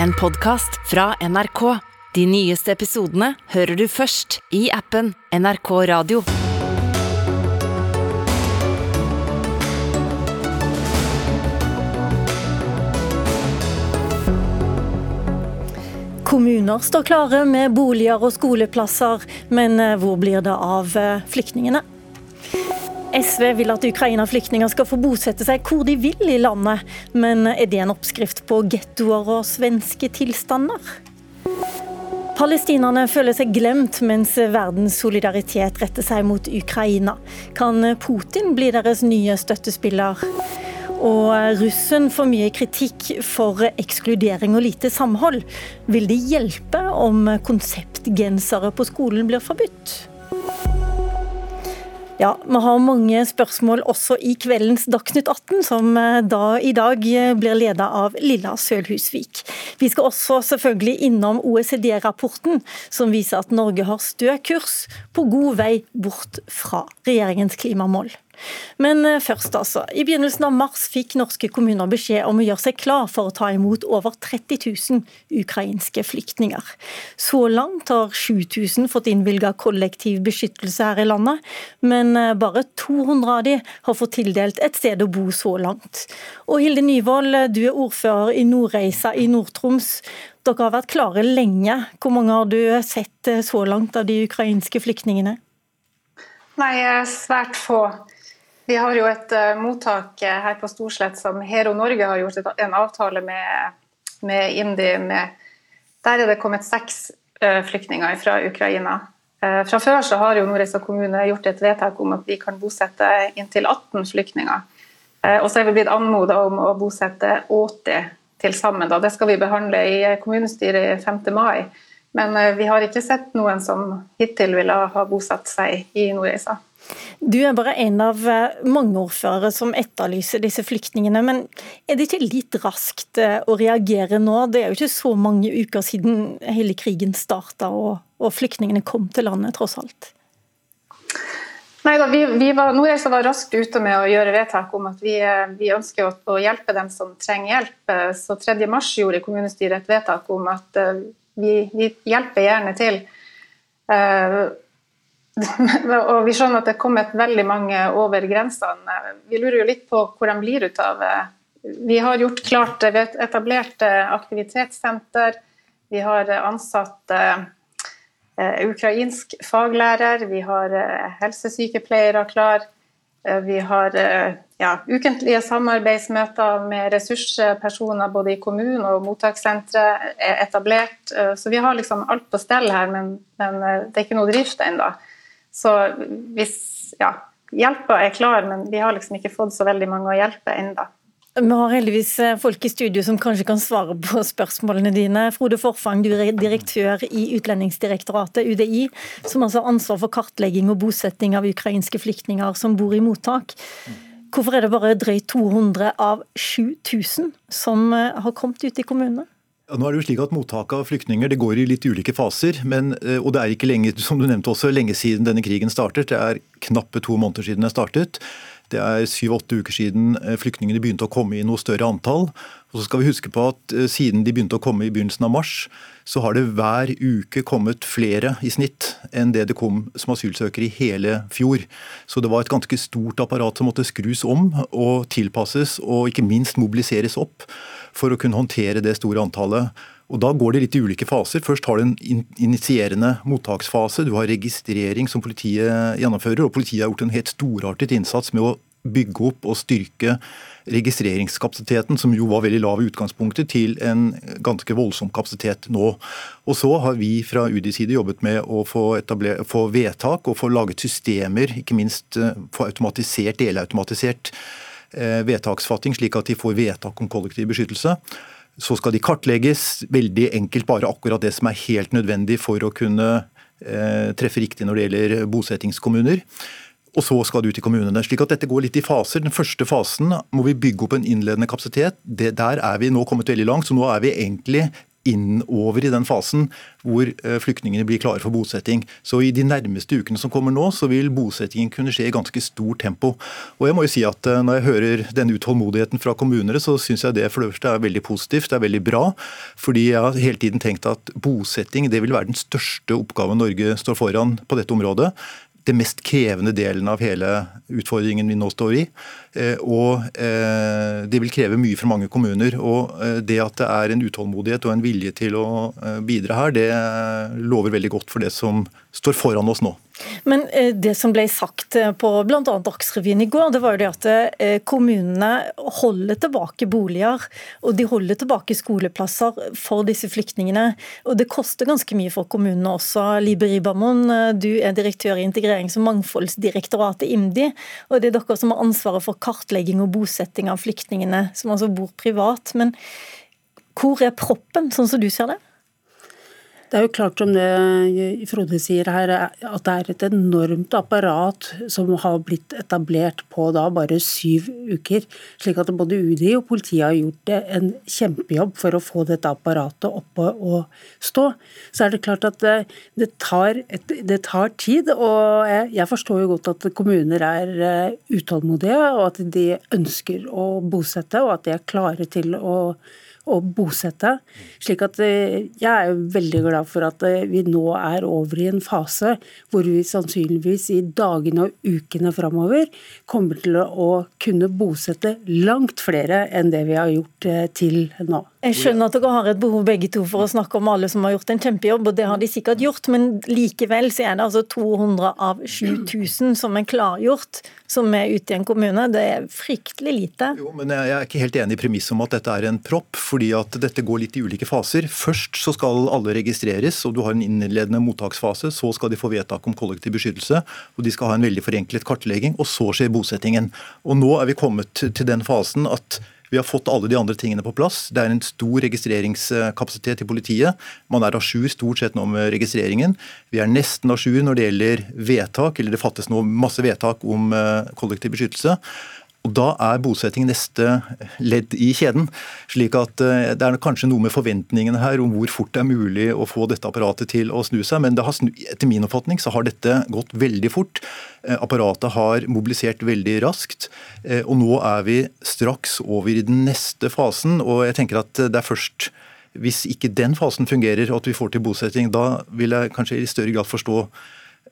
en podkast fra NRK. De nyeste episodene hører du først i appen NRK Radio. Kommuner står klare med boliger og skoleplasser, men eh, hvor blir det av eh, flyktningene? SV vil at Ukraina-flyktninger skal få bosette seg hvor de vil i landet, men er det en oppskrift på gettoer og svenske tilstander? Palestinerne føler seg glemt mens verdens solidaritet retter seg mot Ukraina. Kan Putin bli deres nye støttespiller? Og russen får mye kritikk for ekskludering og lite samhold. Vil det hjelpe om konseptgensere på skolen blir forbudt? Ja, Vi har mange spørsmål også i kveldens Dagsnytt 18, som eh, da i dag eh, blir ledet av Lilla Sølhusvik. Vi skal også selvfølgelig innom OECD-rapporten, som viser at Norge har stø kurs på god vei bort fra regjeringens klimamål. Men eh, først, altså. I begynnelsen av mars fikk norske kommuner beskjed om å gjøre seg klar for å ta imot over 30 000 ukrainske flyktninger. Så langt har 7000 fått innvilga kollektiv beskyttelse her i landet, men eh, bare 200 av de har fått tildelt et sted å bo så langt. Og Hilde Nyvold, du er ordfører i Nordreisa i Nord-Troms. Dere har vært klare lenge. Hvor mange har du sett eh, så langt av de ukrainske flyktningene? Nei, svært få. Vi har jo et uh, mottak uh, her på Storslett som Hero Norge har gjort en avtale med, med IMDi med. Der er det kommet seks uh, flyktninger fra Ukraina. fra før så har jo Nordreisa kommune gjort et vedtak om at vi kan bosette inntil 18 flyktninger. og så er vi blitt anmoda om å bosette 80 til sammen. Da. Det skal vi behandle i kommunestyret 5. mai. Men vi har ikke sett noen som hittil ville ha bosatt seg i Nordreisa. Du er bare en av eh, mange ordførere som etterlyser disse flyktningene. Men er det ikke litt raskt eh, å reagere nå? Det er jo ikke så mange uker siden hele krigen starta og, og flyktningene kom til landet, tross alt. Nei da, vi, vi var, Nordreisa var raskt ute med å gjøre vedtak om at vi, eh, vi ønsker å, å, hjelpe dem som trenger hjelp. Så 3.3 gjorde kommunestyret et vedtak om at vi, vi hjelper gjerne til. Og vi skjønner at det er kommet veldig mange over grensene. Vi lurer jo litt på hvor de blir ut av. Vi har gjort klart etablert aktivitetssenter. Vi har ansatt uh, ukrainsk faglærer. Vi har helsesykepleiere klar. Vi har ja, ukentlige samarbeidsmøter med ressurspersoner både i kommunen og mottakssenteret er etablert. Så vi har liksom alt på stell her, men, men det er ikke noe drift ennå. Så hvis ja, hjelpa er klar, men vi har liksom ikke fått så veldig mange å hjelpe ennå. Vi har heldigvis eh, folk i studio som kanskje kan svare på spørsmålene dine. Frode Forfang, du er direktør i Utlendingsdirektoratet, UDI, som altså har ansvar for kartlegging og bosetting av ukrainske flyktninger som bor i mottak. Hvorfor er det bare drøyt 200 av 7000 som eh, har kommet ut i kommunene? Nå er det jo slik at Mottaket av flyktninger det går i litt ulike faser. Men, eh, og det er ikke lenge som du nevnte også, lenge siden denne krigen startet. Det er knappe to måneder siden den startet. Det er syv-åtte uker siden eh, flyktningene begynte å komme i noe større antall. Og så skal vi huske på at eh, Siden de begynte å komme i begynnelsen av mars, så har det hver uke kommet flere i snitt enn det det kom som asylsøkere i hele fjor. Så det var et ganske stort apparat som måtte skrus om og tilpasses og ikke minst mobiliseres opp for å kunne håndtere det store antallet. Og Da går det litt i ulike faser. Først har du en initierende mottaksfase. Du har registrering som politiet gjennomfører. og Politiet har gjort en helt storartet innsats med å bygge opp og styrke registreringskapasiteten, som jo var veldig lav i utgangspunktet, til en ganske voldsom kapasitet nå. Og Så har vi fra UDIs side jobbet med å få, få vedtak og få laget systemer, ikke minst eh, få automatisert, delautomatisert Eh, vedtaksfatting, slik at de får vedtak om kollektiv beskyttelse. Så skal de kartlegges, veldig enkelt bare akkurat det som er helt nødvendig for å kunne eh, treffe riktig når det gjelder bosettingskommuner. Og så skal det ut i kommunene. slik at Dette går litt i faser. Den første fasen må vi bygge opp en innledende kapasitet. Det, der er vi nå kommet veldig langt. Så nå er vi egentlig innover i den fasen hvor eh, flyktningene blir klare for bosetting. Så I de nærmeste ukene som kommer nå, så vil bosettingen kunne skje i ganske stort tempo. Og jeg må jo si at eh, Når jeg hører denne utålmodigheten fra kommunene, så syns jeg det for det første er veldig positivt, det er veldig bra. Fordi jeg har hele tiden tenkt at bosetting det vil være den største oppgaven Norge står foran på dette området det mest krevende delen av hele utfordringen vi nå står i. Eh, og det vil kreve mye fra mange kommuner. Og det at det er en utålmodighet og en vilje til å bidra her, det lover veldig godt for det som står foran oss nå. Men eh, det som ble sagt eh, på bl.a. Dagsrevyen i går, det var jo det at eh, kommunene holder tilbake boliger. Og de holder tilbake skoleplasser for disse flyktningene. Og det koster ganske mye for kommunene også. Libe Ribamon, du er direktør i Integrerings- og mangfoldsdirektoratet IMDi. Og det er dere som har ansvaret for kartlegging og bosetting av flyktningene, som altså bor privat. Men hvor er proppen, sånn som du ser det? Det er jo klart som det Frode sier her, at det er et enormt apparat som har blitt etablert på da bare syv uker. Slik at både UDI og politiet har gjort en kjempejobb for å få dette apparatet oppe og stå. Så er det klart at det, det, tar, det tar, tid. Og jeg, forstår jo godt at kommuner er eh, utålmodige, og at de ønsker å bosette, og at de er klare til å å bosette. Slik at eh, jeg er veldig glad for at eh, vi nå er over i en fase hvor vi sannsynligvis i dagene og ukene framover kommer til å kunne bosette langt flere enn det vi har gjort eh, til nå. Jeg skjønner at dere har et behov begge to for å snakke om alle som har gjort en kjempejobb, og det har de sikkert gjort, men likevel så er det altså 200 av 7000 som er klargjort, som er ute i en kommune. Det er fryktelig lite. Jo, men Jeg er ikke helt enig i premisset om at dette er en propp, fordi at dette går litt i ulike faser. Først så skal alle registreres, og du har en innledende mottaksfase. Så skal de få vedtak om kollektiv beskyttelse, og de skal ha en veldig forenklet kartlegging, og så skjer bosettingen. Og Nå er vi kommet til den fasen at vi har fått alle de andre tingene på plass. Det er en stor registreringskapasitet i politiet. Man er à jour stort sett nå med registreringen. Vi er nesten à jour når det gjelder vedtak, eller det fattes nå masse vedtak om eh, kollektiv beskyttelse. Og Da er bosetting neste ledd i kjeden. slik at eh, Det er kanskje noe med forventningene her om hvor fort det er mulig å få dette apparatet til å snu seg. Men snu, etter min oppfatning så har dette gått veldig fort. Eh, apparatet har mobilisert veldig raskt. Eh, og nå er vi straks over i den neste fasen. Og jeg tenker at det er først hvis ikke den fasen fungerer og at vi får til bosetting, da vil jeg kanskje i større grad forstå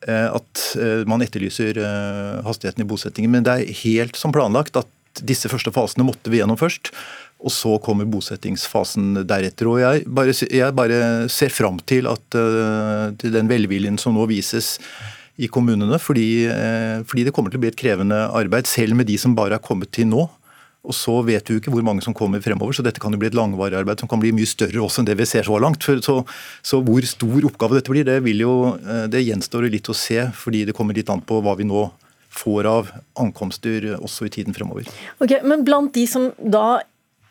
at eh, man etterlyser eh, hastigheten i bosettingen. Men det er helt som planlagt at disse første fasene måtte vi gjennom først. Og så kommer bosettingsfasen deretter. Og jeg bare, jeg bare ser fram til, at, til den velviljen som nå vises i kommunene, fordi, fordi, det kommer til å bli et krevende arbeid, selv med de som bare er kommet til nå. Og så vet vi jo ikke hvor mange som kommer fremover, så dette kan jo bli et langvarig arbeid som kan bli mye større også enn det vi ser så langt. Så, så hvor stor oppgave dette blir, det, jo, eh, det gjenstår litt å se, fordi det kommer litt an på hva vi nå får av ankomster også i tiden fremover. Ok, Men blant de som da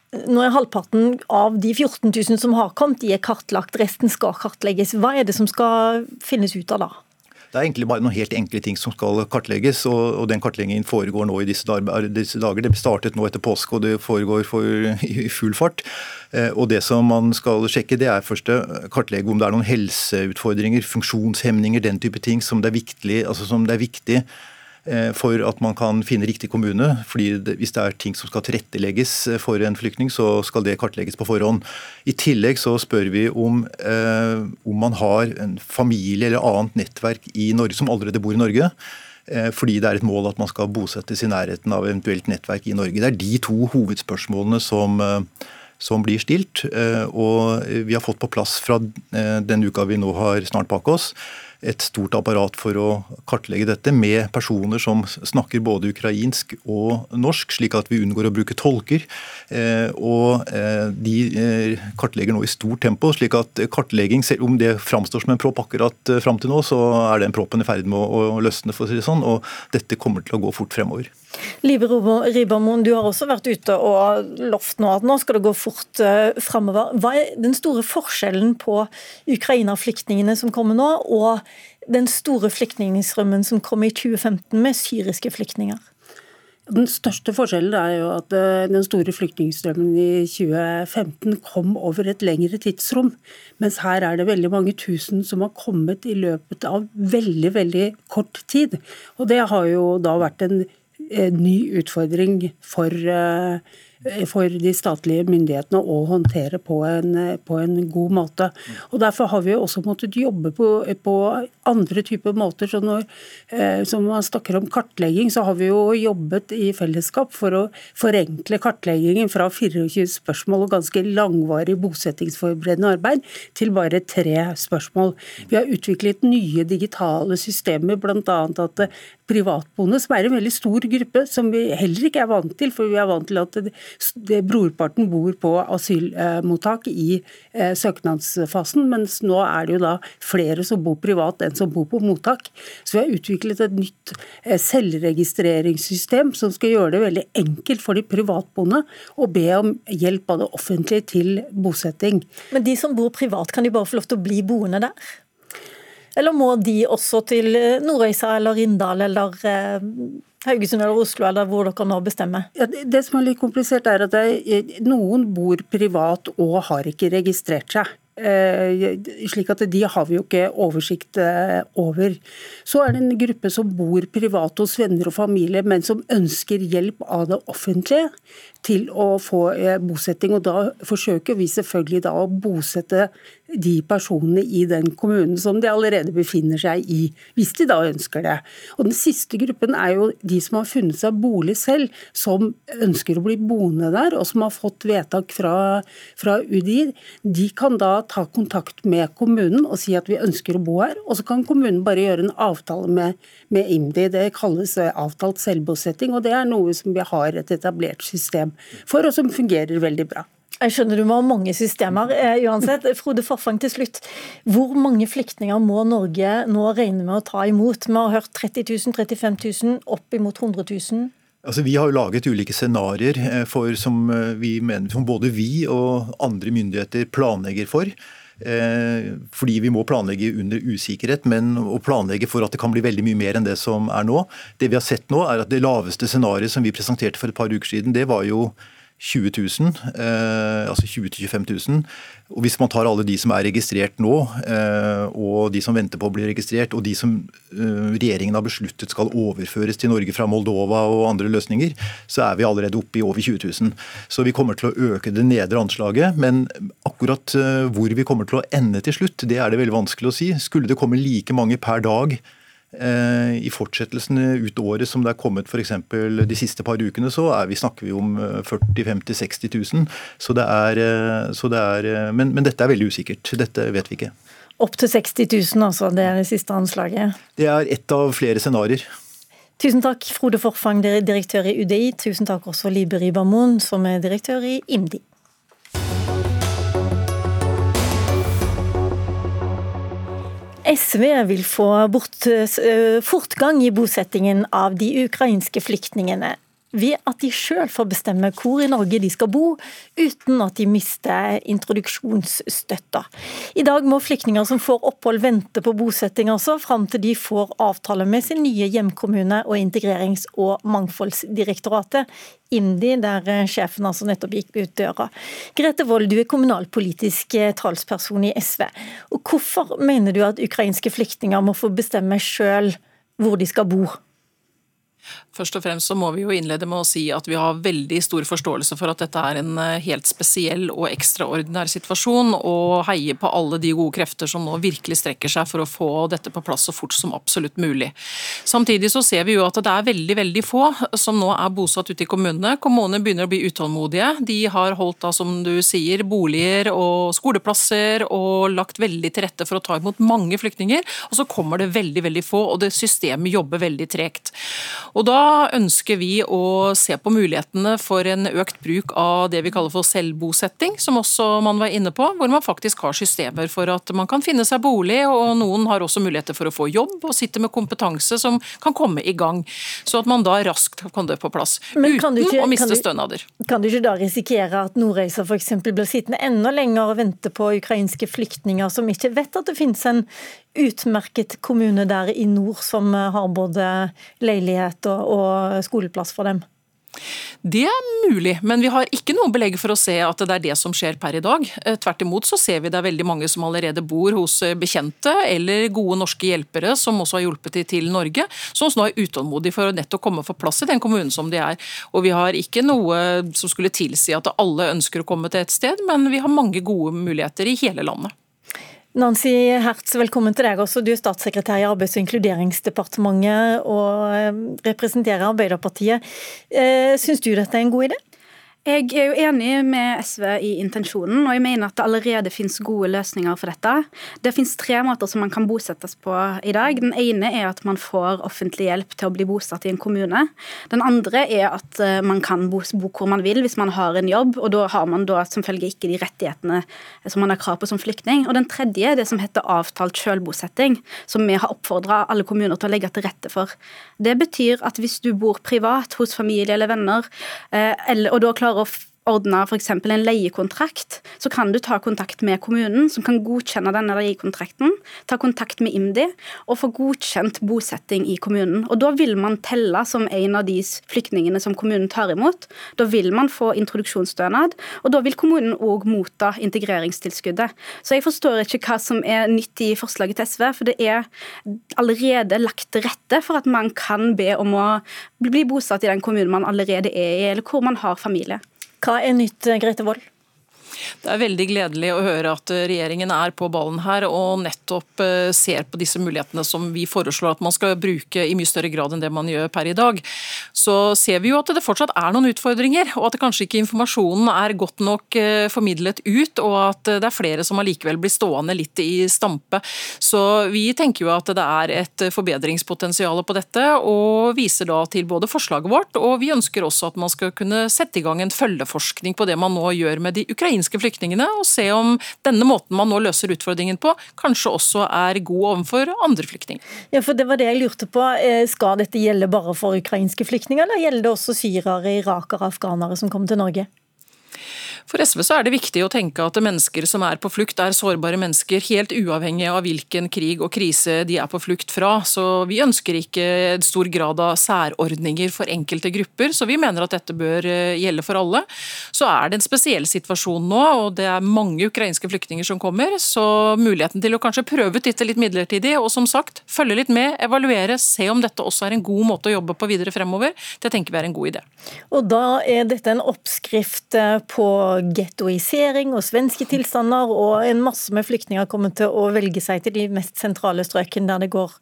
nå er halvparten av de 14 000 som har kommet, de er kartlagt, resten skal kartlegges. Hva er det som skal finnes ut av da? Det er egentlig bare noen helt enkle ting som skal kartlegges, og, og den kartleggingen foregår nå i disse, dager. Det startet nå etter påske, og det foregår for, i full fart. Eh, og Det som man skal sjekke, det er først kartlegge om det er noen helseutfordringer, funksjonshemninger, den type ting som det er viktig, altså som det er viktig for at man kan finne riktig kommune. fordi Hvis det er ting som skal tilrettelegges eh, for en flyktning, så skal det kartlegges på forhånd. I tillegg så spør vi om, eh, om man har en familie eller annet nettverk i Norge som allerede bor i Norge. Fordi det er et mål at man skal bosettes i nærheten av eventuelt nettverk i Norge. Det er de to hovedspørsmålene som, som blir stilt. Og vi har fått på plass fra den uka vi nå har snart bak oss, et stort apparat for å kartlegge dette, med personer som snakker både ukrainsk og norsk, slik at vi unngår å bruke tolker. Eh, og eh, de eh, kartlegger nå i stort tempo, slik at kartlegging, selv om det framstår som en propp akkurat fram til nå, så er den proppen i ferd med å løsne, for å si det sånn. Og dette kommer til å gå fort fremover. Libe Ribamon, du har også vært ute og lovt nå at nå skal det gå fort fremover. Hva er den store forskjellen på Ukraina-flyktningene som kommer nå, og den store flyktningstrømmen som kom i 2015 med syriske flyktninger? Den største forskjellen er jo at eh, den store flyktningstrømmen i 2015 kom over et lengre tidsrom. Mens her er det veldig mange tusen som har kommet i løpet av veldig, veldig kort tid. Og det har jo da vært en, en ny utfordring for uh, for de statlige myndighetene å håndtere på en, på en, god måte. Og Derfor har vi også måttet jobbe på, på andre typer måter. Så når eh, som man snakker om kartlegging, så har vi jo jobbet i fellesskap for å forenkle kartleggingen fra 24 spørsmål og ganske langvarig bosettingsforberedende arbeid til bare tre spørsmål. Vi har utviklet nye digitale systemer, bl.a. at privatboende, som er en veldig stor gruppe, som vi heller ikke er vant til. For vi er vant til at brorparten bor på asylmottak i eh, søknadsfasen, mens nå er det jo da flere som bor privat enn som bor på mottak. Så vi har utviklet et nytt eh, selvregistreringssystem som skal gjøre det veldig enkelt for de privatboende å be om hjelp av det offentlige til bosetting. Men de som bor privat, kan de bare få lov til å bli boende der? Eller må de også til Nordøysa eller Rindal eller eh, Haugesund eller Oslo, eller hvor dere nå bestemmer? Ja, det som er litt komplisert, er at noen bor privat og har ikke registrert seg. Eh, slik at de har vi jo ikke oversikt over. Så er det en gruppe som bor privat hos venner og familie, men som ønsker hjelp av det offentlige til å få bosetting. og Da forsøker vi selvfølgelig da å bosette de personene i den kommunen som de allerede befinner seg i, hvis de da ønsker det. Og Den siste gruppen er jo de som har funnet seg bolig selv, som ønsker å bli boende der, og som har fått vedtak fra, fra UDI. De kan da ta kontakt med kommunen og si at vi ønsker å bo her, og så kan kommunen bare gjøre en avtale med, med IMDi. Det kalles avtalt selvbosetting, og det er noe som vi har et etablert system for, og som fungerer veldig bra. Jeg skjønner du må ha mange systemer. Eh, uansett, Frode Forfang til slutt. Hvor mange flyktninger må Norge nå regne med å ta imot? Vi har hørt 30 000, 35 000, oppimot 100 000. Altså, vi har jo laget ulike scenarioer eh, som, eh, som både vi og andre myndigheter planlegger for. Eh, fordi vi må planlegge under usikkerhet, men å planlegge for at det kan bli veldig mye mer enn det som er nå. Det vi har sett nå, er at det laveste scenarioet som vi presenterte for et par uker siden, det var jo 20 000, eh, altså 20 000-25 000. Og Hvis man tar alle de som er registrert nå, eh, og de som venter på å bli registrert, og de som eh, regjeringen har besluttet skal overføres til Norge fra Moldova og andre løsninger, så er vi allerede oppe i over 20 000. Så vi kommer til å øke det nedre anslaget. Men akkurat eh, hvor vi kommer til å ende til slutt, det er det veldig vanskelig å si. Skulle det komme like mange per dag I fortsettelsen ut året som det er kommet f.eks. de siste par ukene, så vi, snakker vi om 40 50 60 000. Så det er, eh, så det er eh, men, men, dette er veldig usikkert. Dette vet vi ikke. Opp til 60 000, altså. Det er det siste anslaget? Det er ett av flere scenarioer. Tusen takk, Frode Forfang, direktør i UDI. Tusen takk også Libe Ribermoen, som er direktør i IMDi. SV vil få bort, eh, fortgang i bosettingen av de ukrainske flyktningene ved at de sjøl får bestemme hvor i Norge de skal bo, uten at de mister introduksjonsstøtta. I dag må flyktninger som får opphold vente på bosetting også, fram til de får avtale med sin nye hjemkommune og Integrerings- og mangfoldsdirektoratet, IMDi, der sjefen altså nettopp gikk ut døra. Grete Wold, du er kommunalpolitisk talsperson i SV. Og hvorfor mener du at ukrainske flyktninger må få bestemme sjøl hvor de skal bo? Først og fremst så må vi jo innlede med å si at vi har veldig stor forståelse for at dette er en eh, helt spesiell og ekstraordinær situasjon, og heier på alle de gode krefter som nå virkelig strekker seg for å få dette på plass så fort som absolutt mulig. Samtidig så ser vi jo at det er veldig veldig få som nå er bosatt ute i kommunene. Kommunene begynner å bli utålmodige. De har holdt da, som du sier, boliger og skoleplasser og lagt veldig til rette for å ta imot mange flyktninger, og så kommer det veldig, veldig få, og det systemet jobber veldig tregt. Og Da ønsker vi å se på mulighetene for en økt bruk av det vi kaller for selvbosetting, som også man var inne på, hvor man faktisk har systemer for at man kan finne seg bolig, og noen har også muligheter for å få jobb og sitte med kompetanse som kan komme i gang. Så at man da raskt kan det på plass, uten ikke, å miste kan du, stønader. Kan du ikke da risikere at Nordreisa f.eks. blir sittende enda lenger og vente på ukrainske flyktninger som ikke vet at det finnes en utmerket kommune der i nord som har både leilighet og, og skoleplass for dem? Det er mulig, men vi har ikke noe belegg for å se at det er det som skjer per i dag. Eh, tvert imot så ser vi det er veldig mange som allerede bor hos eh, bekjente eller gode norske hjelpere som også har hjulpet de til Norge, som nå er utålmodige for å nettopp komme for plass i den kommunen som de er. Og vi har ikke noe som skulle tilsi at alle ønsker å komme til et sted, men vi har mange gode muligheter i hele landet. Nancy Hertz, velkommen til deg også. Du er statssekretær i Arbeids- og inkluderingsdepartementet og eh, representerer Arbeiderpartiet. Eh, syns du dette er en god idé? Jeg er jo enig med SV i intensjonen, og jeg mener at det allerede finnes gode løsninger for dette. Det finnes tre måter som man kan bosettes på i dag. Den ene er at man får offentlig hjelp til å bli bosatt i en kommune. Den andre er at eh, man kan bo, hvor man vil hvis man har en jobb, og da har man da som følge ikke de rettighetene som man har krav på som flyktning. Og den tredje er det som heter avtalt selvbosetting, som vi har oppfordra alle kommuner til å legge til rette for. Det betyr at hvis du bor privat hos familie eller venner, eh, og da klarer klarer å ordne f.eks. en leiekontrakt, så kan du ta kontakt med kommunen, som kan godkjenne denne leiekontrakten, ta kontakt med IMDi og få godkjent bosetting i kommunen. Og Da vil man telle som en av de flyktningene som kommunen tar imot. Da vil man få introduksjonsstønad, og da vil kommunen òg motta integreringstilskuddet. Så jeg forstår ikke hva som er nytt i forslaget til SV, for det er allerede lagt til rette for at man kan be om å bli bosatt i den kommunen man allerede er i, eller hvor man har familie. Hva er nytt, Grete Wold? Det er veldig gledelig å høre at regjeringen er på ballen her og nettopp eh, ser på disse mulighetene som vi foreslår at man skal bruke i mye større grad enn det man gjør per i dag. Så ser vi jo at det fortsatt er noen utfordringer, og at kanskje ikke informasjonen er godt nok eh, formidlet ut, og at det er flere som allikevel blir stående litt i stampe. Så vi tenker jo at det er et forbedringspotensial på dette, og viser da til både forslaget vårt, og vi ønsker også at man skal kunne sette i gang en følgeforskning på det man nå gjør med de ukrainske ukrainske flyktningene, og se om denne måten man nå løser utfordringen på, kanskje også er god overfor andre flyktninger. Ja, for det var det jeg lurte på. Eh, skal dette gjelde bare for ukrainske flyktninger, eller gjelder det også syrere, irakere, afghanere som kommer til Norge? For SV så er det viktig å tenke at mennesker som er på flukt, er sårbare mennesker, helt uavhengig av hvilken krig og krise de er på flukt fra. Så vi ønsker ikke stor grad av særordninger for enkelte grupper, så vi mener at dette bør eh, gjelde for alle. Så er det en spesiell situasjon nå, og det er mange ukrainske flyktninger som kommer, så muligheten til å kanskje prøve ut dette litt midlertidig, og som sagt, følge litt med, evaluere, se om dette også er en god måte å jobbe på videre fremover, det tenker vi er en god idé. Og da er dette en oppskrift eh, på gettoisering og svenske tilstander, og en masse med flyktninger kommer til å velge seg til de mest sentrale strøkene der det går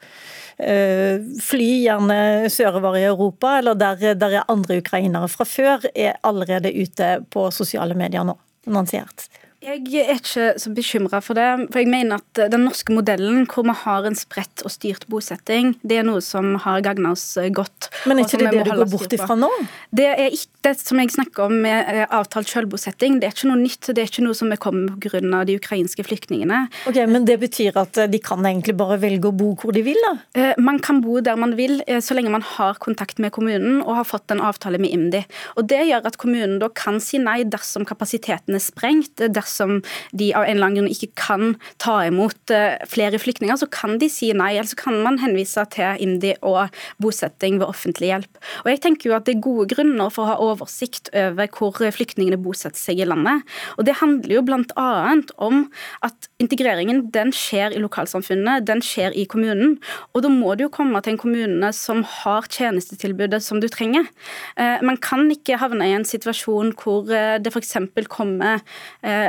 øh, fly, gjerne sørover i Europa, eller der, der er andre ukrainere fra før, er allerede ute på sosiale medier nå. annonsert. Jeg er ikke så bekymra for det. For jeg mener at den norske modellen, hvor vi har en spredt og styrt bosetting, det er noe som har gagna oss godt. Men er ikke det det du går bort ifra nå? Det er ikke det som jeg snakker om med eh, avtalt selvbosetting. Det er ikke noe nytt. Det er ikke noe som er kommet pga. de ukrainske flyktningene. Ok, Men det betyr at eh, de kan egentlig bare velge å bo hvor de vil, da? Eh, man kan bo der man vil, så lenge man har kontakt med kommunen og har fått en avtale med IMDi. Og Det gjør at kommunen da kan si nei dersom kapasiteten er sprengt. dersom dersom de av en eller annen grunn ikke kan ta imot eh, flere flyktninger, så kan de si nei. Eller så kan man henvise til IMDi og bosetting ved offentlig hjelp. Og jeg tenker jo at Det er gode grunner for å ha oversikt over hvor flyktningene bosetter seg i landet. Og Det handler jo bl.a. om at integreringen den skjer i lokalsamfunnet, den skjer i kommunen. Og da må du jo komme til en kommune som har tjenestetilbudet som du trenger. Eh, man kan ikke havne i en situasjon hvor eh, det f.eks. kommer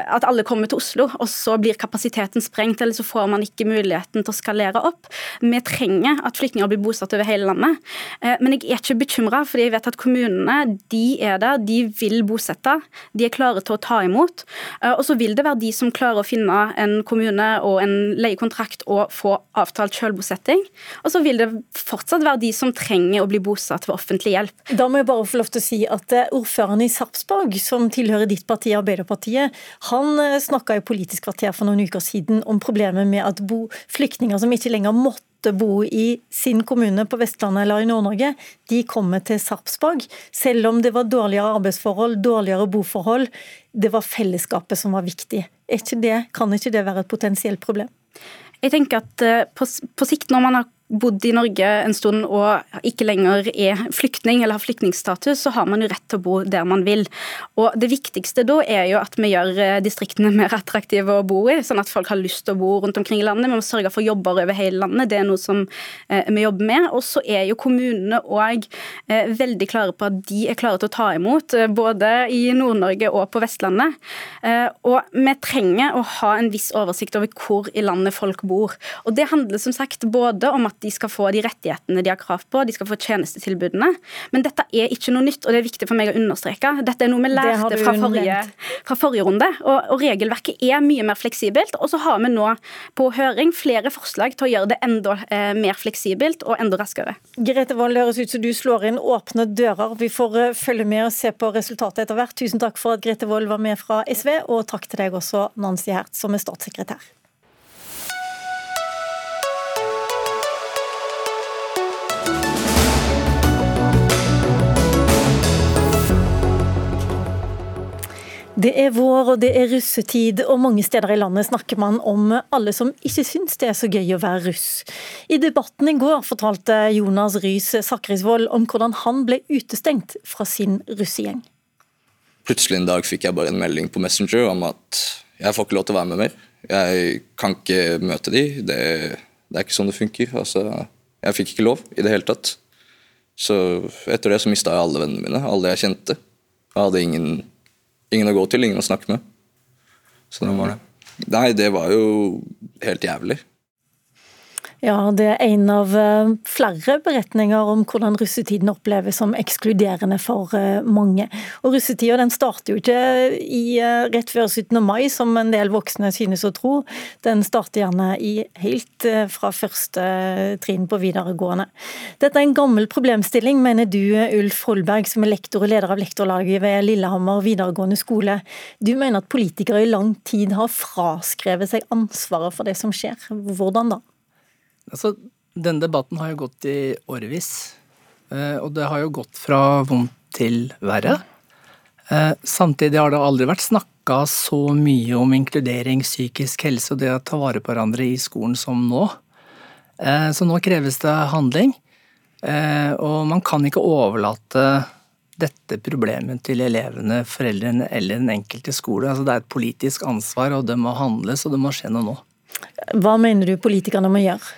at alle kommer til Oslo, og så blir kapasiteten sprengt, eller så får man ikke muligheten til å skalere opp. Vi trenger at flyktninger blir bosatt over hele landet. Eh, men jeg er ikke bekymra, fordi jeg vet at kommunene de er der, de vil bosette. De er klare til å ta imot. Eh, og så vil det være de som klarer å finne en kommune og en leiekontrakt og få avtalt selvbosetting. Og så vil det fortsatt være de som trenger å bli bosatt ved offentlig hjelp. Da må jeg bare få lov til å si at eh, ordføreren i Sarpsborg, som tilhører ditt parti, Arbeiderpartiet, han han eh, snakka i Politisk kvarter for noen uker siden om problemet med at flyktninger som ikke lenger måtte bo i sin kommune på Vestlandet eller i Nord-Norge, de kommer til Sarpsborg. Selv om det var dårligere arbeidsforhold, dårligere boforhold. Det var fellesskapet som var viktig. Ikke det, kan ikke det være et potensielt problem? Jeg tenker at eh, på, på sikt, når man har bodd i Norge en stund og ikke lenger er flyktning eller har flyktningstatus, så har man jo rett til å bo der man vil. Og Det viktigste da er jo at vi gjør eh, distriktene mer attraktive å bo i, sånn at folk har lyst til å bo rundt omkring i landet. Vi må sørge for jobber over hele landet, det er noe som eh, vi jobber med. Og så er jo kommunene òg eh, veldig klare på at de er klare til å ta imot, både i Nord-Norge og på Vestlandet. Og vi trenger å ha en viss oversikt over hvor i landet folk bor. Og Det handler som sagt både om at de skal få de rettighetene de har krav på, de skal få tjenestetilbudene. Men dette er ikke noe nytt, og det er viktig for meg å understreke. Dette er noe vi lærte fra forrige, fra forrige, runde. Og, og, regelverket er mye mer fleksibelt. Og så har vi nå på høring flere forslag til å gjøre det enda eh, mer fleksibelt og enda raskere. Grete Wold, høres ut som du slår inn åpne dører. Vi får eh, følge med og se på resultatet etter hvert. Tusen takk for at Grete Wold var med fra SV, og takk til deg også, Nancy Hertz, som er statssekretær. Det er vår og det er russetid, og mange steder i landet snakker man om alle som ikke syns det er så gøy å være russ. I debatten i går fortalte Jonas Rys Sakrisvold om hvordan han ble utestengt fra sin russegjeng. Plutselig en dag fikk jeg bare en melding på Messenger om at jeg får ikke lov til å være med mer. Jeg kan ikke møte de, det, det er ikke sånn det funker. Altså, jeg fikk ikke lov i det hele tatt. Så etter det så mista jeg alle vennene mine, alle jeg kjente. Jeg hadde ingen ingen å gå til, ingen å snakke med. Sånn var det. Nei, det var jo helt jævlig. Ja, det er en av eh, flere beretninger om hvordan russetiden oppleves som ekskluderende for eh, mange. Og Russetida den starter jo ikke i, eh, rett før 17. mai, som en del voksne synes å tro. Den starter gjerne i helt fra første trinn på videregående. Dette er en gammel problemstilling, mener du Ulf Holberg, som er lektor og leder av lektorlaget ved Lillehammer videregående skole. Du mener at politikere i lang tid har fraskrevet seg ansvaret for det som skjer. Hvordan da? Altså, denne debatten har jo gått i årevis. Eh, og det har jo gått fra vondt til verre. Eh, samtidig har det aldri vært snakka så mye om inkludering, psykisk helse og det å ta vare på hverandre i skolen som nå. Eh, så nå kreves det handling. Og man kan ikke overlate dette problemet til elevene, foreldrene eller den enkelte skole. Altså det er et politisk ansvar, og det må handles, og det må skje noe nå. Hva mener du politikerne må gjøre?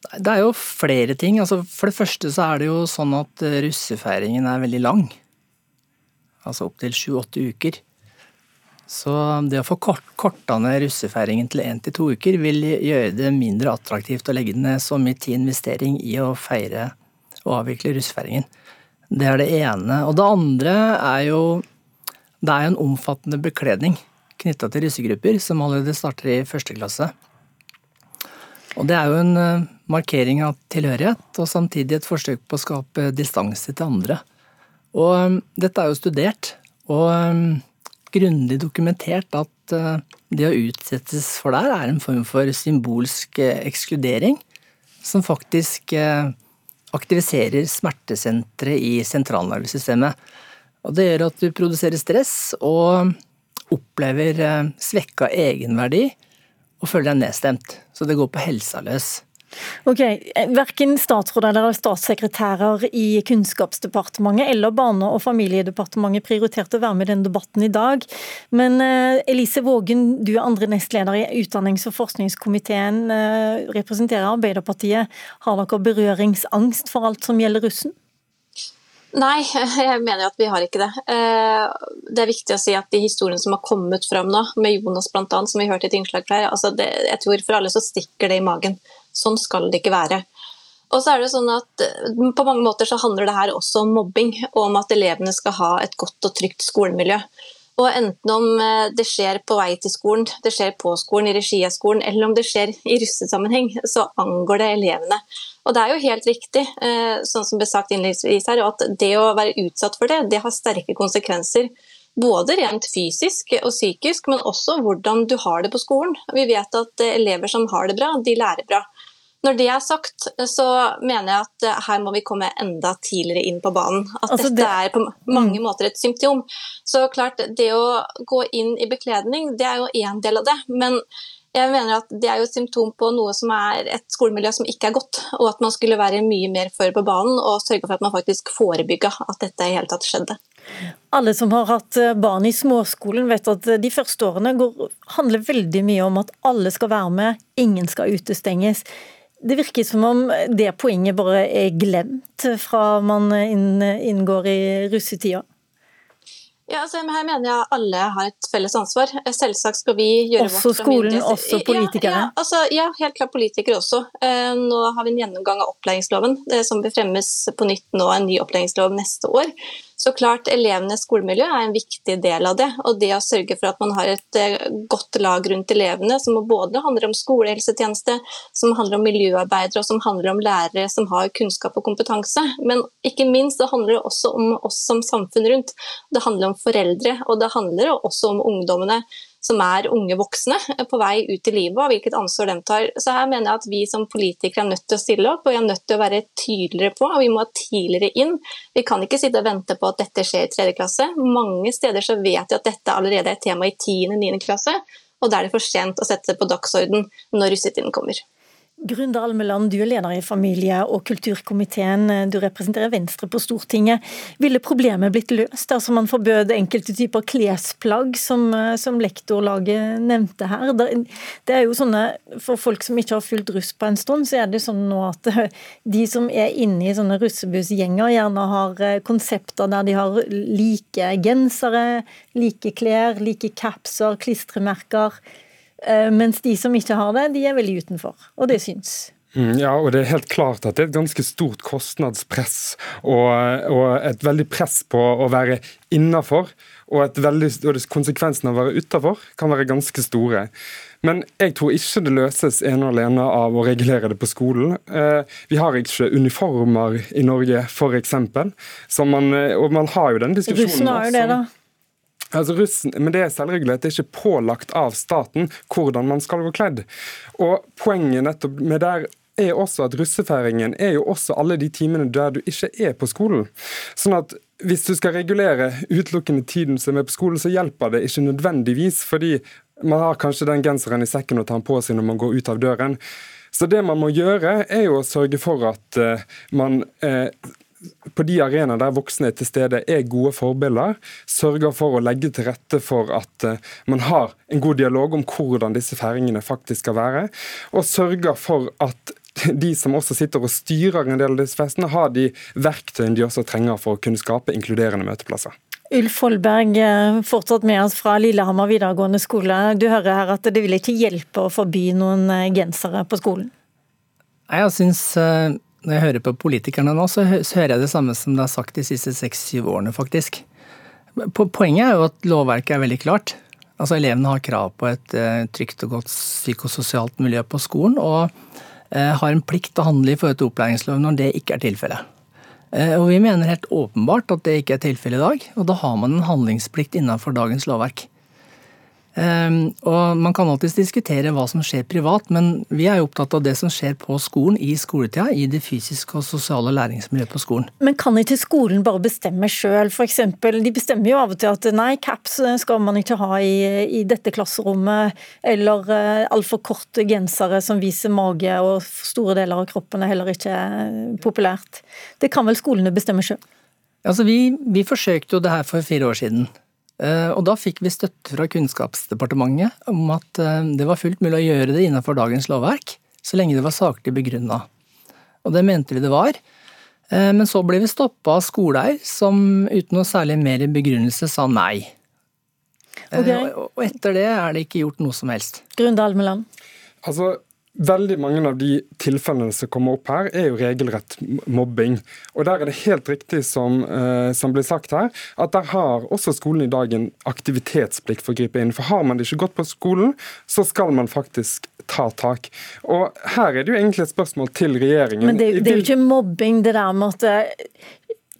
Det er jo flere ting. Altså, for det første så er det jo sånn at eh, russefeiringen er veldig lang. Altså opptil sju-åtte uker. Så det å få kort, korta ned russefeiringen til én til to uker vil gjøre det mindre attraktivt å legge ned så mye tid investering i å feire og avvikle russefeiringen. Det er det ene. Og det andre er jo Det er jo en omfattende bekledning knytta til russegrupper som allerede starter i første klasse. Og det er jo en eh, markering av tilhørighet, og samtidig et forsøk på å skape distanse til andre. Og um, dette er jo studert og um, grundig dokumentert at uh, det å utsettes for det er en form for symbolsk uh, ekskludering, som faktisk uh, aktiviserer smertesenteret i sentralnervesystemet. Og det gjør at du produserer stress og opplever svekka egenverdi og føler deg nedstemt. Så det går på helsa løs. Ok, Verken statsråder eller statssekretærer i Kunnskapsdepartementet eller Barne- og familiedepartementet prioriterte å være med i denne debatten i dag. Men eh, Elise Vågen, du er andre nestleder i utdannings- og forskningskomiteen, eh, representerer Arbeiderpartiet. Har dere berøringsangst for alt som gjelder russen? Nei, jeg mener at vi har ikke det. Eh, det er viktig å si at de historiene som har kommet fram nå, med Jonas bl.a., som vi hørte et innslag fra her, altså det, jeg tror for alle så stikker det i magen. Sånn skal det ikke være. Og så er det sånn at eh, På mange måter så handler det her også om mobbing, og om at elevene skal ha et godt og trygt skolemiljø. Og Enten om eh, det skjer på vei til skolen, det skjer på skolen, i regi av skolen, eller om det skjer i russesammenheng, så angår det elevene. Og Det er jo helt riktig, eh, sånn som ble sagt innledningsvis her, at det å være utsatt for det, det har sterke konsekvenser. Både rent fysisk og psykisk, men også hvordan du har det på skolen. Vi vet at elever som har det bra, de lærer bra. Når det er sagt, så mener jeg at her må vi komme enda tidligere inn på banen. At altså, dette er på mange mm. måter et symptom. Så klart, det å gå inn i bekledning, det er jo én del av det. Men Jeg mener at Det er jo et symptom på noe som er et skolemiljø som ikke er godt, og at man skulle være mye mer før på banen og sørge for at man faktisk forebygga at dette i hele tatt skjedde. Alle som har hatt eh, barn i småskolen vet at eh, de første årene går, handler veldig mye om at alle skal være med, ingen skal utestenges. Det virker som om det poenget bare er glemt fra man inngår i russetida. Ja, altså, her mener jeg alle har et felles ansvar. Selvsagt skal vi gjøre også vårt. Også skolen, også politikere? Ja, ja, altså, ja, helt klart politikere også. Eh, nå har vi en gjennomgang av opplæringsloven, som befremmes på nytt nå, en ny opplæringslov neste år. Så klart, Elevenes skolemiljø er en viktig del av det. og Det å sørge for at man har et eh, godt lag rundt elevene, som både handler om skolehelsetjeneste, som handler om miljøarbeidere og som handler om lærere som har kunnskap og kompetanse. Men ikke minst det handler det også om oss som samfunn rundt. Det handler om foreldre, og det handler også om ungdommene som er unge voksne eh, på vei ut i livet, og hvilket ansvar de tar. Så her mener jeg at vi som politikere er nødt til å stille opp, og vi er nødt til å være tydeligere på, og vi må tidligere inn. Vi kan ikke sitte og vente på at dette skjer i tredje klasse. Mange steder så vet vi at dette allerede er et tema i 10.-9. klasse, og da er det for sent å sette det på dagsorden når russetiden kommer. Grunde Almeland, du er leder i familie- og kulturkomiteen. Du representerer Venstre på Stortinget. Ville problemet blitt løst dersom man forbød enkelte typer klesplagg, som, som lektorlaget nevnte her? Det er jo sånne, For folk som ikke har fulgt russ på en stund, så er det sånn nå at de som er inne i sånne russebussgjenger, gjerne har konsepter der de har like gensere, like klær, like capser, klistremerker Eh, mens de som ikke har det, de er veldig utenfor. Og det syns. Mm, ja, og det er helt klart at det er et ganske stort kostnadspress og, og et veldig press på å være innafor. Og, veldig, og konsekvensen av å være utafor kan være ganske store. Men jeg tror ikke det løses ene og alene av å regulere det på skolen. Eh, vi har ikke uniformer i Norge, f.eks. Eh, og man har jo den diskusjonen Russen har jo det, da. Altså russen, men Det er selvregulert, det er ikke pålagt av staten hvordan man skal gå kledd. Og Poenget nettopp med der er også at russefeiringen er jo også alle de timene der du ikke er på skolen. Sånn at hvis du skal regulere utelukkende tiden som er på skolen, så hjelper det ikke nødvendigvis, fordi man har kanskje den genseren i sekken å ta den på seg når man går ut av døren. Så det man må gjøre, er jo å sørge for at uh, man uh, på de arenaer der voksne er til stede, er gode forbilder. Sørger for å legge til rette for at eh, man har en god dialog om hvordan disse feiringene faktisk skal være. Og sørger for at de som også sitter og styrer en del av disse festene, har de verktøyene de også trenger for å kunne skape inkluderende møteplasser. Ulf Holberg, eh, fortsatt med oss fra Lillehammer videregående skole. Du hører her at det vil ikke hjelpe å forby noen eh, gensere på skolen? Jeg synes når jeg hører på politikerne nå, så hører jeg det samme som det har sagt de siste seks-syv årene, faktisk. Poenget er jo at lovverket er veldig klart. Altså Elevene har krav på et eh, trygt og godt psykososialt miljø på skolen, og eh, har en plikt til å handle i forhold til opplæringsloven når det ikke er tilfellet. Eh, og Vi mener helt åpenbart at det ikke er tilfellet i dag, og da har man en handlingsplikt innenfor dagens lovverk. Um, og Man kan alltids diskutere hva som skjer privat, men vi er jo opptatt av det som skjer på skolen i skoletida, i det fysiske og sosiale læringsmiljøet på skolen. Men kan ikke skolen bare bestemme sjøl? De bestemmer jo av og til at nei, caps skal man ikke ha i, i dette klasserommet, eller uh, altfor korte gensere som viser mage og store deler av kroppen er heller ikke populært. Det kan vel skolene bestemme sjøl? Altså, vi, vi forsøkte jo det her for fire år siden. Eh, og da fikk vi støtte fra Kunnskapsdepartementet om at eh, det var fullt mulig å gjøre det innenfor dagens lovverk, så lenge det var saklig begrunna. Og det mente vi det var. Eh, men så ble vi stoppa av skoleeier, som uten noe særlig mer begrunnelse sa nei. Okay. Og etter det er det ikke gjort noe som helst. Grunde Almeland? Altså, Veldig mange av de tilfellene som kommer opp her, er jo regelrett mobbing. Og Der er det helt riktig som, eh, som blir sagt her, at der har også skolen i dag en aktivitetsplikt for å gripe inn. For har man det ikke godt på skolen, så skal man faktisk ta tak. Og Her er det jo egentlig et spørsmål til regjeringen. Men det, det er jo ikke mobbing, det der med at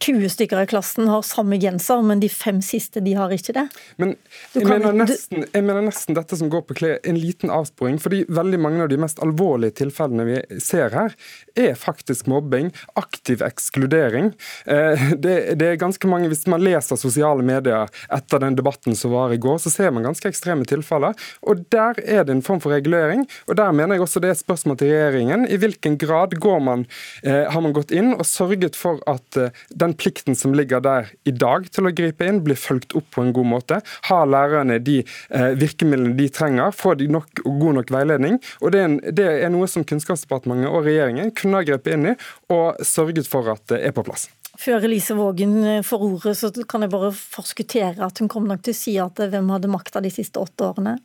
20 stykker i klassen har samme genser, men de fem siste de har ikke det. Men jeg, mener, nesten, jeg mener nesten dette som går på klær, en liten avsporing. fordi veldig mange av de mest alvorlige tilfellene vi ser her, er faktisk mobbing, aktiv ekskludering. Eh, det, det, er ganske mange, Hvis man leser sosiale medier etter den debatten som var i går, så ser man ganske ekstreme tilfeller. og Der er det en form for regulering. og Der mener jeg også det er et spørsmål til regjeringen. I hvilken grad man, eh, har man gått inn og sørget for at eh, den plikten som ligger der i dag til å gripe inn, blir fulgt opp på en god måte? Har lærerne de eh, virkemidlene de trenger? Får de nok, god nok veiledning? Og det er, en, det er noe som Kunnskapsdepartementet og regjeringen kunne ha grepet inn i og sørget for at det er på plass. Før Elise Vågen eh, får ordet, så kan jeg bare forskuttere at hun kommer nok til å si at eh, hvem hadde makta de siste åtte årene?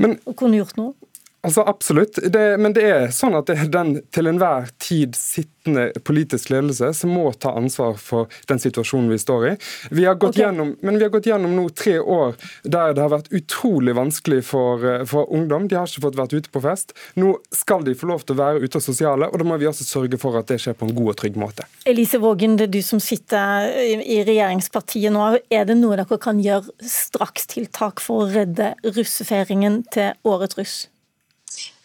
Men, og kunne gjort noe? Altså Absolutt, det, men det er sånn at det er den til enhver tid sittende politisk ledelse som må ta ansvar for den situasjonen vi står i. Vi har gått, okay. gjennom, men vi har gått gjennom nå tre år der det har vært utrolig vanskelig for, for, ungdom. De har ikke fått vært ute på fest. Nå skal de få lov til å være ute og sosiale, og da må vi også sørge for at det skjer på en god og trygg måte. Elise Vågen, det er du som sitter i regjeringspartiet nå. Er det noe dere kan gjøre strakstiltak for å redde russefeiringen til årets russ?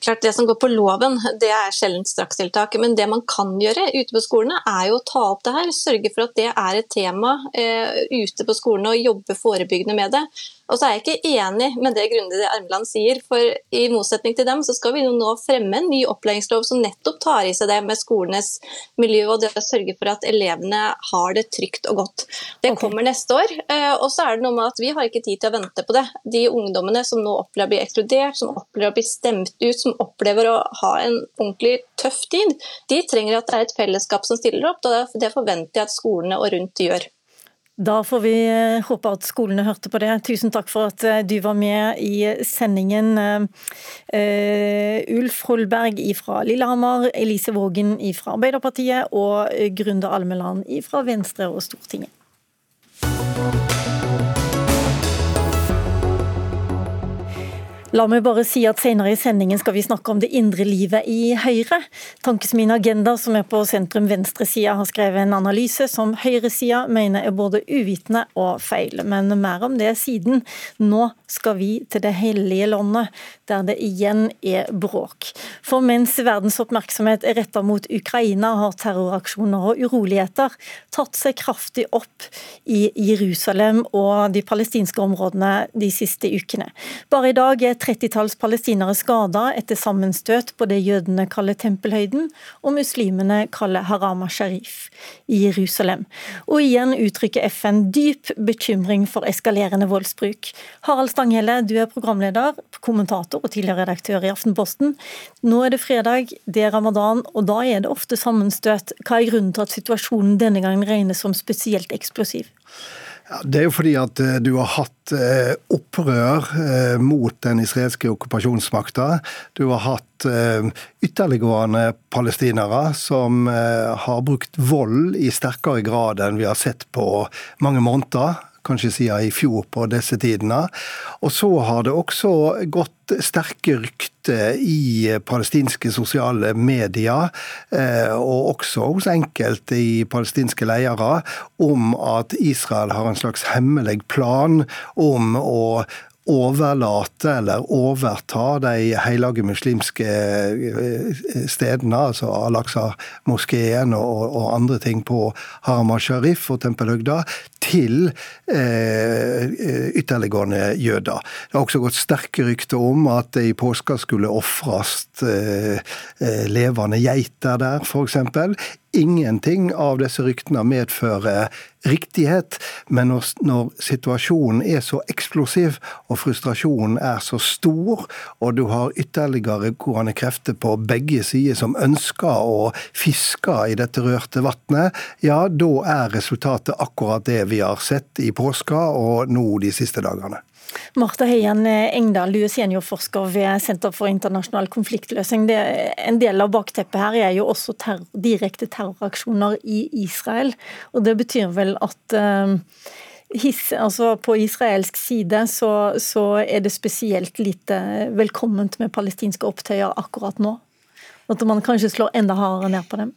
Klart Det som går på loven, det er sjelden strakstiltak. Men det man kan gjøre ute på skolene, er jo å ta opp det her. Sørge for at det er et tema eh, ute på skolene og jobbe forebyggende med det. Og så er jeg ikke enig med det Grunde Armland sier, for i motsetning til dem så skal vi nå fremme en ny opplæringslov som nettopp tar i seg det med skolenes miljø og det å sørge for at elevene har det trygt og godt. Det kommer neste år. Eh, og så er det noe med at vi har ikke tid til å vente på det. De ungdommene som nå opplever å bli ekskludert, som opplever å bli stemt ut, som opplever å ha en ordentlig tøff tid, de trenger at det er et fellesskap som stiller opp. og Det forventer jeg at skolene og rundt gjør. Da får vi eh, håpe at skolene hørte på det. Tusen takk for at eh, du var med i sendingen. Uh, Ulf Holberg fra Lillehammer, Elise Vågen fra Arbeiderpartiet og Grunde Almeland fra Venstre og Stortinget. La meg bare si at Senere i sendingen skal vi snakke om det indre livet i Høyre. Tankesmien Agenda, som er på sentrum venstresida, har skrevet en analyse som høyresida mener er både uvitende og feil. Men mer om det siden. Nå skal vi til det hellige landet, der det igjen er bråk. For mens verdens oppmerksomhet er retta mot Ukraina, har terroraksjoner og uroligheter tatt seg kraftig opp i Jerusalem og de palestinske områdene de siste ukene. Bare i dag er 30-talls palestinere skada etter sammenstøt på det jødene kaller Tempelhøyden, og muslimene kaller Harama Sharif i Jerusalem. Og igjen uttrykker FN dyp bekymring for eskalerende voldsbruk. Harald Stanghelle, du er programleder, kommentator og tidligere redaktør i Aftenposten. Nå er det fredag, det er ramadan, og da er det ofte sammenstøt. Hva er grunnen til at situasjonen denne gangen regnes som spesielt eksplosiv? Ja, det er jo fordi at eh, du har hatt eh, opprør eh, mot den israelske okkupasjonsmakta. Du har hatt ytterliggående palestinere som har brukt vold i sterkere grad enn vi har sett på mange måneder kanskje siden i fjor på disse tidene. Og så har det også gått sterke rykter i palestinske sosiale medier, eh, og også hos enkelte i palestinske ledere, om at Israel har en slags hemmelig plan om å overlate eller overta de hellige muslimske eh, stedene, altså Al-Aqsa-moskeen og, og, andre ting på Haram al-Sharif og Tempelhøgda, til eh, ytterliggående jøder. Det har også gått sterke rykter om at det i påska skulle ofres eh, eh, levende geiter der, f.eks. Ingenting av disse ryktene medfører riktighet, men når, når, situasjonen er så eksplosiv og frustrasjonen er så stor, og du har ytterligere gående krefter på begge sider som ønsker å fiske i dette rørte vannet, ja, da er resultatet akkurat det vi har sett i påska og nå de siste dagene. Marta Heien Engdahl, du er seniorforsker ved Senter for internasjonal konfliktløsning. Det, en del av bakteppet her er jo også terror, direkte terroraksjoner i Israel. og Det betyr vel at uh, his, altså på israelsk side så, så, er det spesielt lite velkomment med palestinske opptøyer akkurat nå. At man kanskje slår enda hardere ned på dem?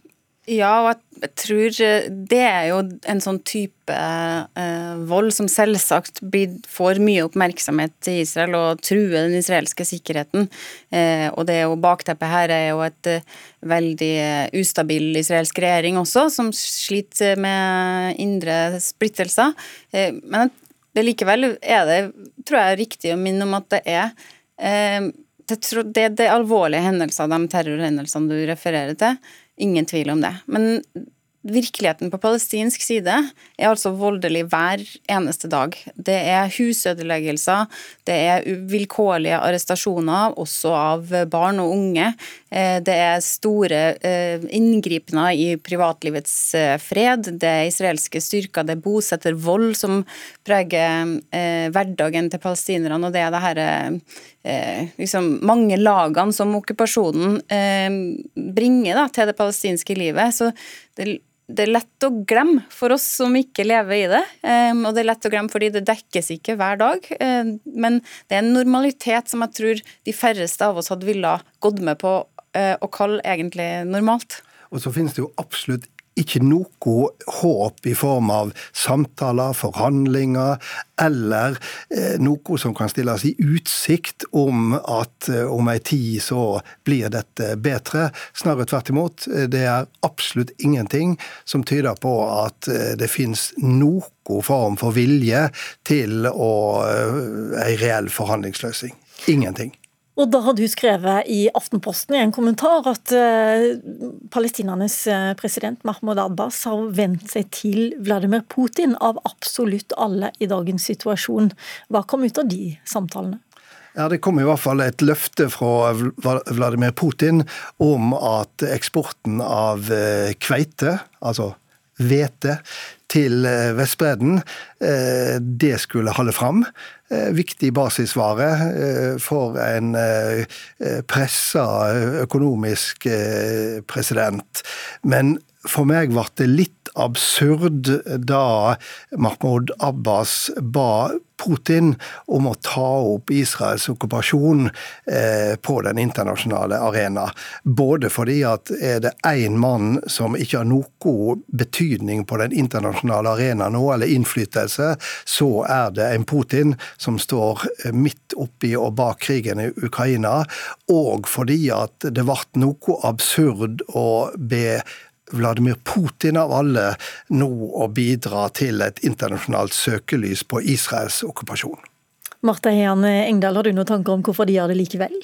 Ja, og jeg tror eh, det er jo en sånn type eh, vold som selvsagt blir, får mye oppmerksomhet i Israel og truer den israelske sikkerheten. Eh, og det er jo bakteppet her er jo et eh, veldig eh, ustabil israelsk regjering også, som sliter med indre splittelser. Eh, men det likevel er det, tror jeg, riktig å minne om at det er det, det, det alvorlige hendelser, de terrorhendelsene du refererer til, Ingen tvil om det. Men virkeligheten på palestinsk side er altså voldelig hver eneste dag. Det er husødeleggelser, det er vilkårlige arrestasjoner, også av barn og unge. Eh, det er store eh, inngripener i privatlivets eh, fred. Det er israelske styrker, det er bosettervold som preger hverdagen til palestinerne. Og det er det her liksom mange lagene som okkupasjonen bringer da, til det palestinske livet. Så det det er lett å glemme for oss som ikke lever i det. og det er lett å glemme fordi det dekkes ikke hver dag. men det er en normalitet som jeg tror de færreste av oss hadde ville gått med på eh, å kalle egentlig normalt. Og så finnes det jo absolutt ikke noe håp i form av samtaler, forhandlinger eller eh, noe som kan stilles i utsikt om at eh, om ei tid så blir dette bedre. Snarere tvert imot. Det er absolutt ingenting som tyder på at eh, det finnes noe form for vilje til å, ei reell forhandlingsløsning. Ingenting. Og da har du skrevet i Aftenposten i en kommentar at uh, palestinernes eh, president Mahmoud Abbas har vendt seg til Vladimir Putin av absolutt alle i dagens situasjon. Hva kom ut av de samtalene? Ja, Det kom i hvert fall et løfte fra Vladimir Putin om at eksporten av eh, kveite, altså hvete, til Vestbredden, det skulle holde fram. Eh, viktig basisvare eh, for en eh, pressa økonomisk president. Men for meg ble det litt absurd da Mahmoud Abbas ba Putin om å ta opp Israels okkupasjon eh, på den internasjonale arena. Både fordi at er det én mann som ikke har noe betydning på den internasjonale arena nå, eller innflytelse, så er det en Putin som står midt oppi og bak krigen i Ukraina. Og fordi at det ble noe absurd å be Vladimir Putin av alle nå å bidra til et internasjonalt søkelys på Israels okkupasjon. Marta Heian Engdahl, har du noen tanker om hvorfor de gjør det likevel?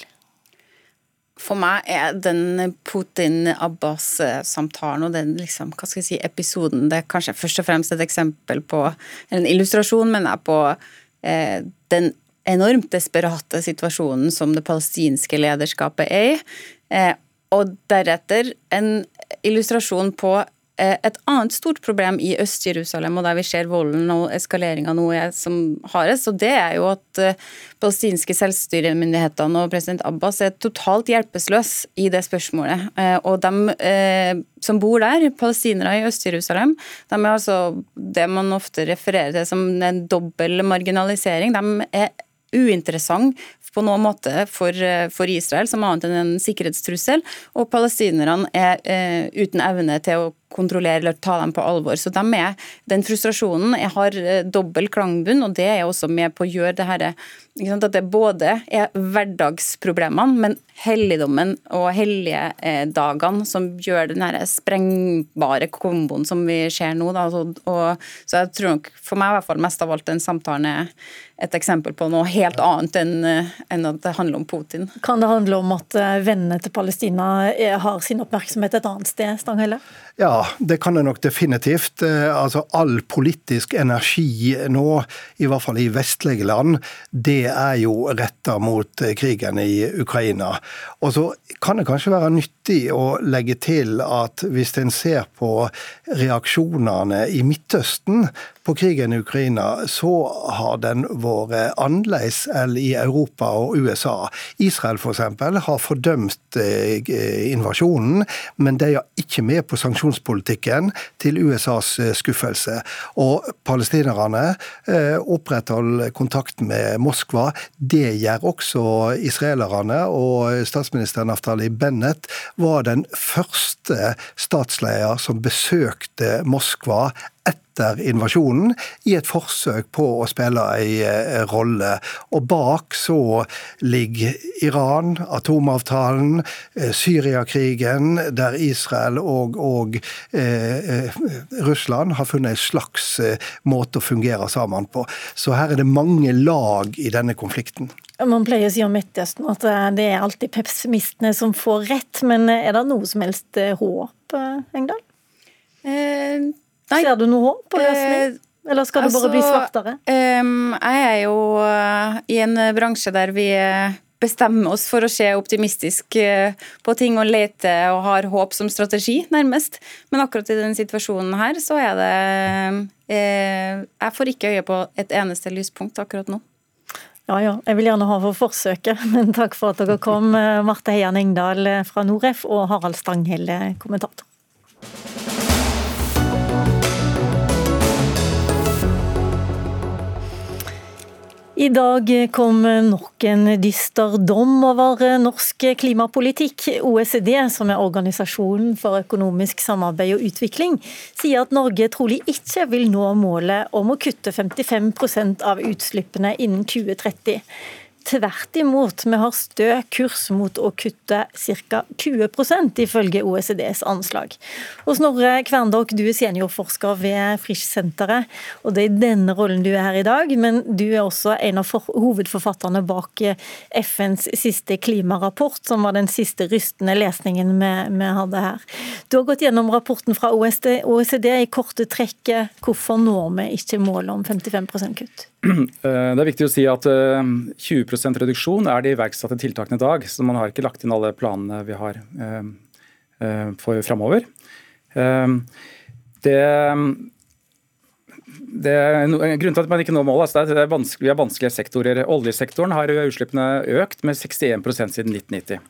For meg er den Putin-Abbas-samtalen og den liksom, hva skal jeg si, episoden det er kanskje først og fremst et eksempel på, en illustrasjon, mener jeg, på eh, den enormt desperate situasjonen som det palestinske lederskapet er i. Eh, og deretter en illustrasjon på eh, et annet stort problem i Øst-Jerusalem, og der vi ser volden og eskaleringa nå er som hardest, og det er jo at eh, palestinske selvstyremyndighetene og president Abbas er totalt hjelpeløse i det spørsmålet. Eh, og de som bor der, palestinere i Øst-Jerusalem, de er altså det man ofte refererer til som en dobbel marginalisering. De er uinteressant på noen måte for, eh, for, Israel som annet enn en sikkerhetstrussel, og palestinerne er eh, uten evne til å kontrollere eller ta dem på alvor. Så de er, Den frustrasjonen jeg har eh, dobbel klangbunn, og det er også med på å gjøre det her, at det både er hverdagsproblemene, men helligdommen og hellige eh, som gjør den her sprengbare komboen som vi ser nå. Da. Så, og, så jeg tror nok for meg i hvert fall mest av alt den samtalen er et eksempel på noe helt annet enn, eh, enn at det handler om Putin. Kan det handle om at vennene til Palestina har sin oppmerksomhet et annet sted, Stanghelle? Ja, det kan det nok definitivt. Eh, altså All politisk energi nå, i hvert fall i vestlige land, det er jo retta mot eh, krigen i Ukraina. Og så kan det kanskje være nyttig å legge til at hvis en ser på reaksjonene i Midtøsten, på krigen i Ukraina, så har den vært annerledes enn i Europa og USA. Israel f.eks. For har fordømt eh, invasjonen, men de er ikke med på sanksjonspolitikken til USAs eh, skuffelse. Og palestinerne eh, opprettholder kontakt med Moskva. Det gjør også israelerne, og statsminister Naftali Bennett var den første statsleder som besøkte Moskva etter invasjonen, i et forsøk på å spille en rolle. Og bak så ligger Iran, atomavtalen, Syriakrigen, der Israel og, og eh, Russland har funnet en slags måte å fungere sammen på. Så her er det mange lag i denne konflikten. Man pleier å si om Midtøsten at eh, det er alltid pessimistene som får rett, men eh, er det noe som helst eh, håp, Engdahl? Eh, Ser du noe håp på løsning? Eller skal det altså, bare bli altså, svartere? Um, jeg er jo i en bransje der vi bestemmer oss for å se optimistisk på ting og lete og har håp som strategi, nærmest. Men akkurat i denne situasjonen her, så er det uh, Jeg får ikke øye på et eneste lyspunkt akkurat nå. Ja ja, jeg vil gjerne ha for forsøket, men takk for at dere kom. Eh, Marte Heian Engdahl eh, fra Noref og Harald Stanghelle, kommentator. I dag kom nok en dyster dom over norsk klimapolitikk. OECD, som er organisasjonen for økonomisk samarbeid og utvikling, sier at Norge trolig ikke vil nå målet om å kutte 55% av utslippene innen 2030. Tvert imot, vi har stø kurs mot å kutte ca. 20% ifølge OECDs anslag. Og Snorre Kverndok, du er seniorforsker ved Frisch-senteret, og det er i denne rollen du er her i dag. Men du er også en av hovedforfatterne bak FNs siste klimarapport, som var den siste rystende lesningen vi, vi hadde her. Du har gått gjennom rapporten fra OECD i korte trekk. Hvorfor når vi ikke målet om 55% kutt? Eh, det er viktig å si at 20 eh, reduksjon er de iverksatte tiltakene i dag. Så man har ikke lagt inn alle planene vi har eh, for framover. Det, det, grunnen til at man ikke når målet, altså det er vanskelig, vi har vanskelige sektorer. Oljesektoren har utslippene økt med 61% siden 1990.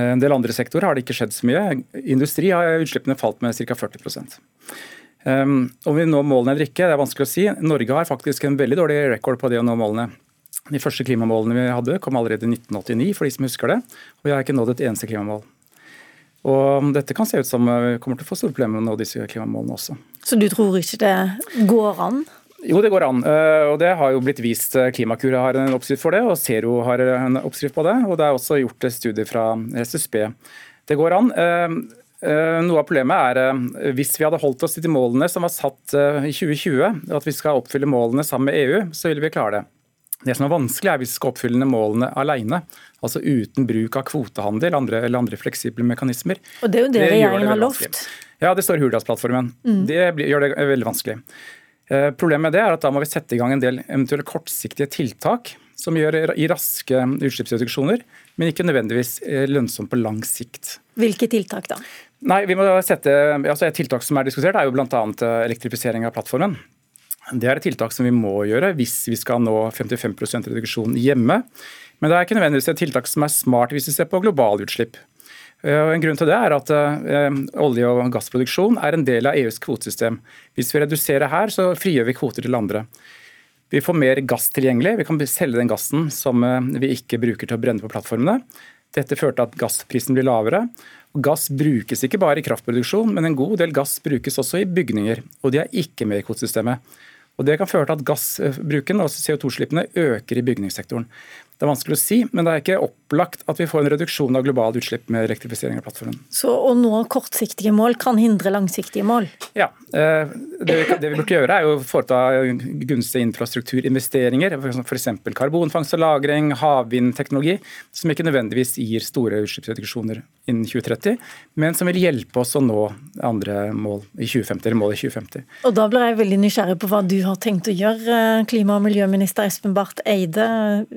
En del andre sektorer har det ikke skjedd så mye. Industri har utslippene falt med ca. 40 Um, om vi når målene eller ikke, det er vanskelig å si. Norge har faktisk en veldig dårlig rekord på det å nå målene. De første klimamålene vi hadde, kom allerede i 1989, for de som husker det. Og vi har ikke nådd et eneste klimamål. Og dette kan se ut som vi kommer til å få store problemer med å nå disse klimamålene også. Så du tror ikke det går an? Jo, det går an. Eh, og det har jo blitt vist. Eh, Klimakur har en oppskrift for det, og Zero har en oppskrift på det. Og det er også gjort studier fra SSB. Det går an. Eh, noe av problemet er eh, hvis vi hadde holdt oss til de målene som var satt eh, i 2020, at vi skal oppfylle målene sammen med EU, så ville vi klare det. Det som er vanskelig, er hvis vi skal oppfylle målene alene. Altså uten bruk av kvotehandel andre, eller andre fleksible mekanismer. Og Det er jo det, det regjeringen har lovt. Ja, det står i Hurdalsplattformen. Mm. Det gjør det veldig vanskelig. Problemet med det er at da må vi sette i gang en del eventuelle kortsiktige tiltak som gjør i raske utslippsreduksjoner, men ikke nødvendigvis lønnsomt på lang sikt. Hvilke tiltak da? Nei, vi må sette, altså Et tiltak som er diskutert, er jo bl.a. Eh, elektrifisering av plattformen. Det er et tiltak som vi må gjøre hvis vi skal nå 55% reduksjon hjemme. Men det er ikke nødvendigvis et tiltak som er smart hvis vi ser på globale utslipp. Eh, en grunn til det er at uh, Olje- og gassproduksjon er en del av EUs kvotesystem. Hvis vi reduserer her, så frigjør vi kvoter til andre. Vi får mer gass tilgjengelig. Vi kan selge den gassen som vi ikke bruker til å brenne på plattformene. Dette fører til at gassprisen blir lavere. Gass brukes ikke bare i kraftproduksjon, men en god del gass brukes også i bygninger. Og de er ikke med i kvotesystemet. Og Det kan føre til at gassbruken og CO2-slippene øker i bygningssektoren. Det er vanskelig å si, men det er ikke opplagt at vi får en reduksjon av globale utslipp med elektrifisering av plattformen. Så å nå kortsiktige mål kan hindre langsiktige mål? Ja. Eh, det vi, det vi burde gjøre, er å foreta gunstige infrastrukturinvesteringer. F.eks. karbonfangst og -lagring, havvindteknologi, som ikke nødvendigvis gir store utslippsreduksjoner innen 2030, men som vil hjelpe oss å nå andre mål i 2050, eller mål i 2050. Og Da blir jeg veldig nysgjerrig på hva du har tenkt å gjøre, klima- og miljøminister Espen Barth Eide.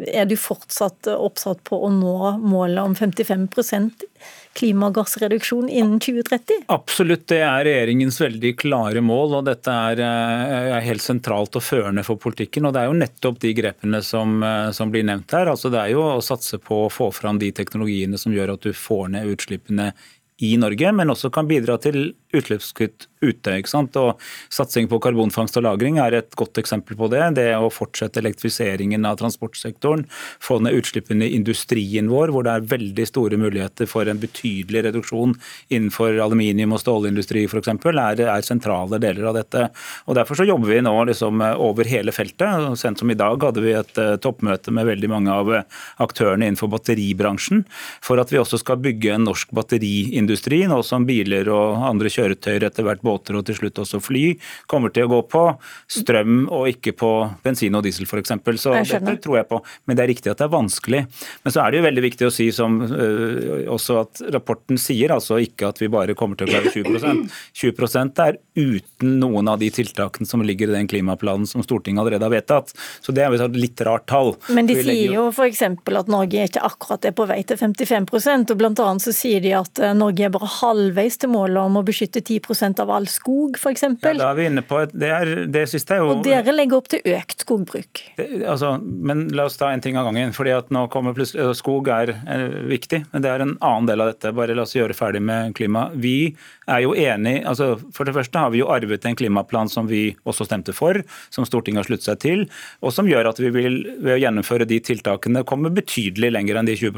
Er du for fortsatt oppsatt på å nå målet om 55% klimagassreduksjon innen 2030? Absolutt, det er regjeringens veldig klare mål. og Dette er, eh, er helt sentralt og førende for politikken. og Det er jo nettopp de grepene som, eh, som, blir nevnt her. Altså Det er jo å satse på å få fram de teknologiene som gjør at du får ned utslippene i Norge, men også kan bidra til utslippskutt ute. ikke sant? Og Satsing på karbonfangst og -lagring er et godt eksempel på det. Det å fortsette elektrifiseringen av transportsektoren, få ned utslippene i industrien vår, hvor det er veldig store muligheter for en betydelig reduksjon innenfor aluminium- og stålindustri f.eks., er, er sentrale deler av dette. Og Derfor så jobber vi nå liksom over hele feltet. Sent som i dag hadde vi et uh, toppmøte med veldig mange av uh, aktørene innenfor batteribransjen, for at vi også skal bygge en norsk batteriindustri, nå som biler og andre kjøretøyer etter hvert båter og til slutt også fly, kommer til å gå på strøm og ikke på bensin og diesel f.eks. Så dette tror jeg på. Men det er riktig at det er vanskelig. Men så er det jo veldig viktig å si som uh, også at rapporten sier, altså ikke at vi bare kommer til å klare 20% 20% er uten noen av de tiltakene som ligger i den klimaplanen som Stortinget allerede har vedtatt. Så det er et litt rart tall. Men de sier jo f.eks. at Norge ikke akkurat er på vei til 55% og blant annet så sier de at eh, Norge er bare halvveis til målet om å beskytte 10 av all skog, f.eks. Ja, da er vi inne på et, det, er, det siste er jo... Og dere legger opp til økt skogbruk. Det, altså, men la oss ta en ting av gangen. fordi at nå kommer plutselig, Skog er, er viktig, men det er en annen del av dette. Bare la oss gjøre ferdig med klima. Vi er jo enig, altså For det første har vi jo arvet en klimaplan som vi også stemte for, som Stortinget har sluttet seg til, og som gjør at vi vil ved å gjennomføre de tiltakene komme betydelig lenger enn de 20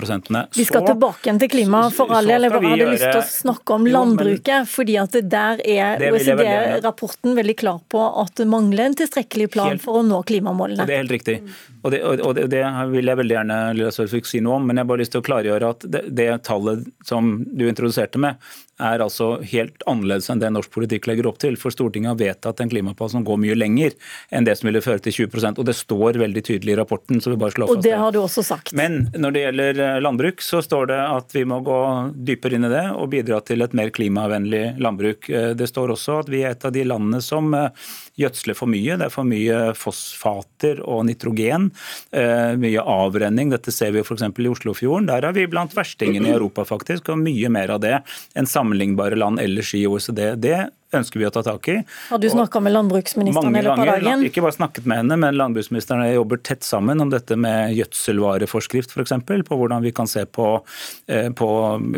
Vi skal så, tilbake igjen til klima for all del. Jeg bare hadde gjøre, lyst til å snakke om landbruket. Jo, men, fordi at der er OECD-rapporten veldig klar på at det mangler en tilstrekkelig plan helt, for å nå klimamålene. Det er helt riktig. Og det, og det, det vil jeg veldig gjerne Lilla si noe om, men jeg har bare lyst til å klargjøre at det, det tallet som du introduserte med, er altså helt annerledes enn det norsk politikk legger opp til. For Stortinget har vedtatt en klimaplan som går mye lenger enn det som ville føre til 20% og Det står veldig tydelig i rapporten. så vi bare slår fast Og det har du også sagt. Men når det gjelder eh, landbruk, så står det at vi må gå dypere inn i det og bidra til et mer klimavennlig landbruk. Eh, det står også at vi er et av de landene som eh, gjødsler for mye. Det er for mye fosfater og nitrogen. Mye avrenning. Dette ser vi f.eks. i Oslofjorden. Der er vi blant verstingene i Europa, faktisk, og mye mer av det enn sammenlignbare land ellers i OECD. Det ønsker vi å ta tak i. Har du snakka med landbruksministeren i løpet av dagen? Ikke bare snakket med henne, men landbruksministeren og jeg jobber tett sammen om dette med gjødselvareforskrift f.eks. På hvordan vi kan se på, eh, på,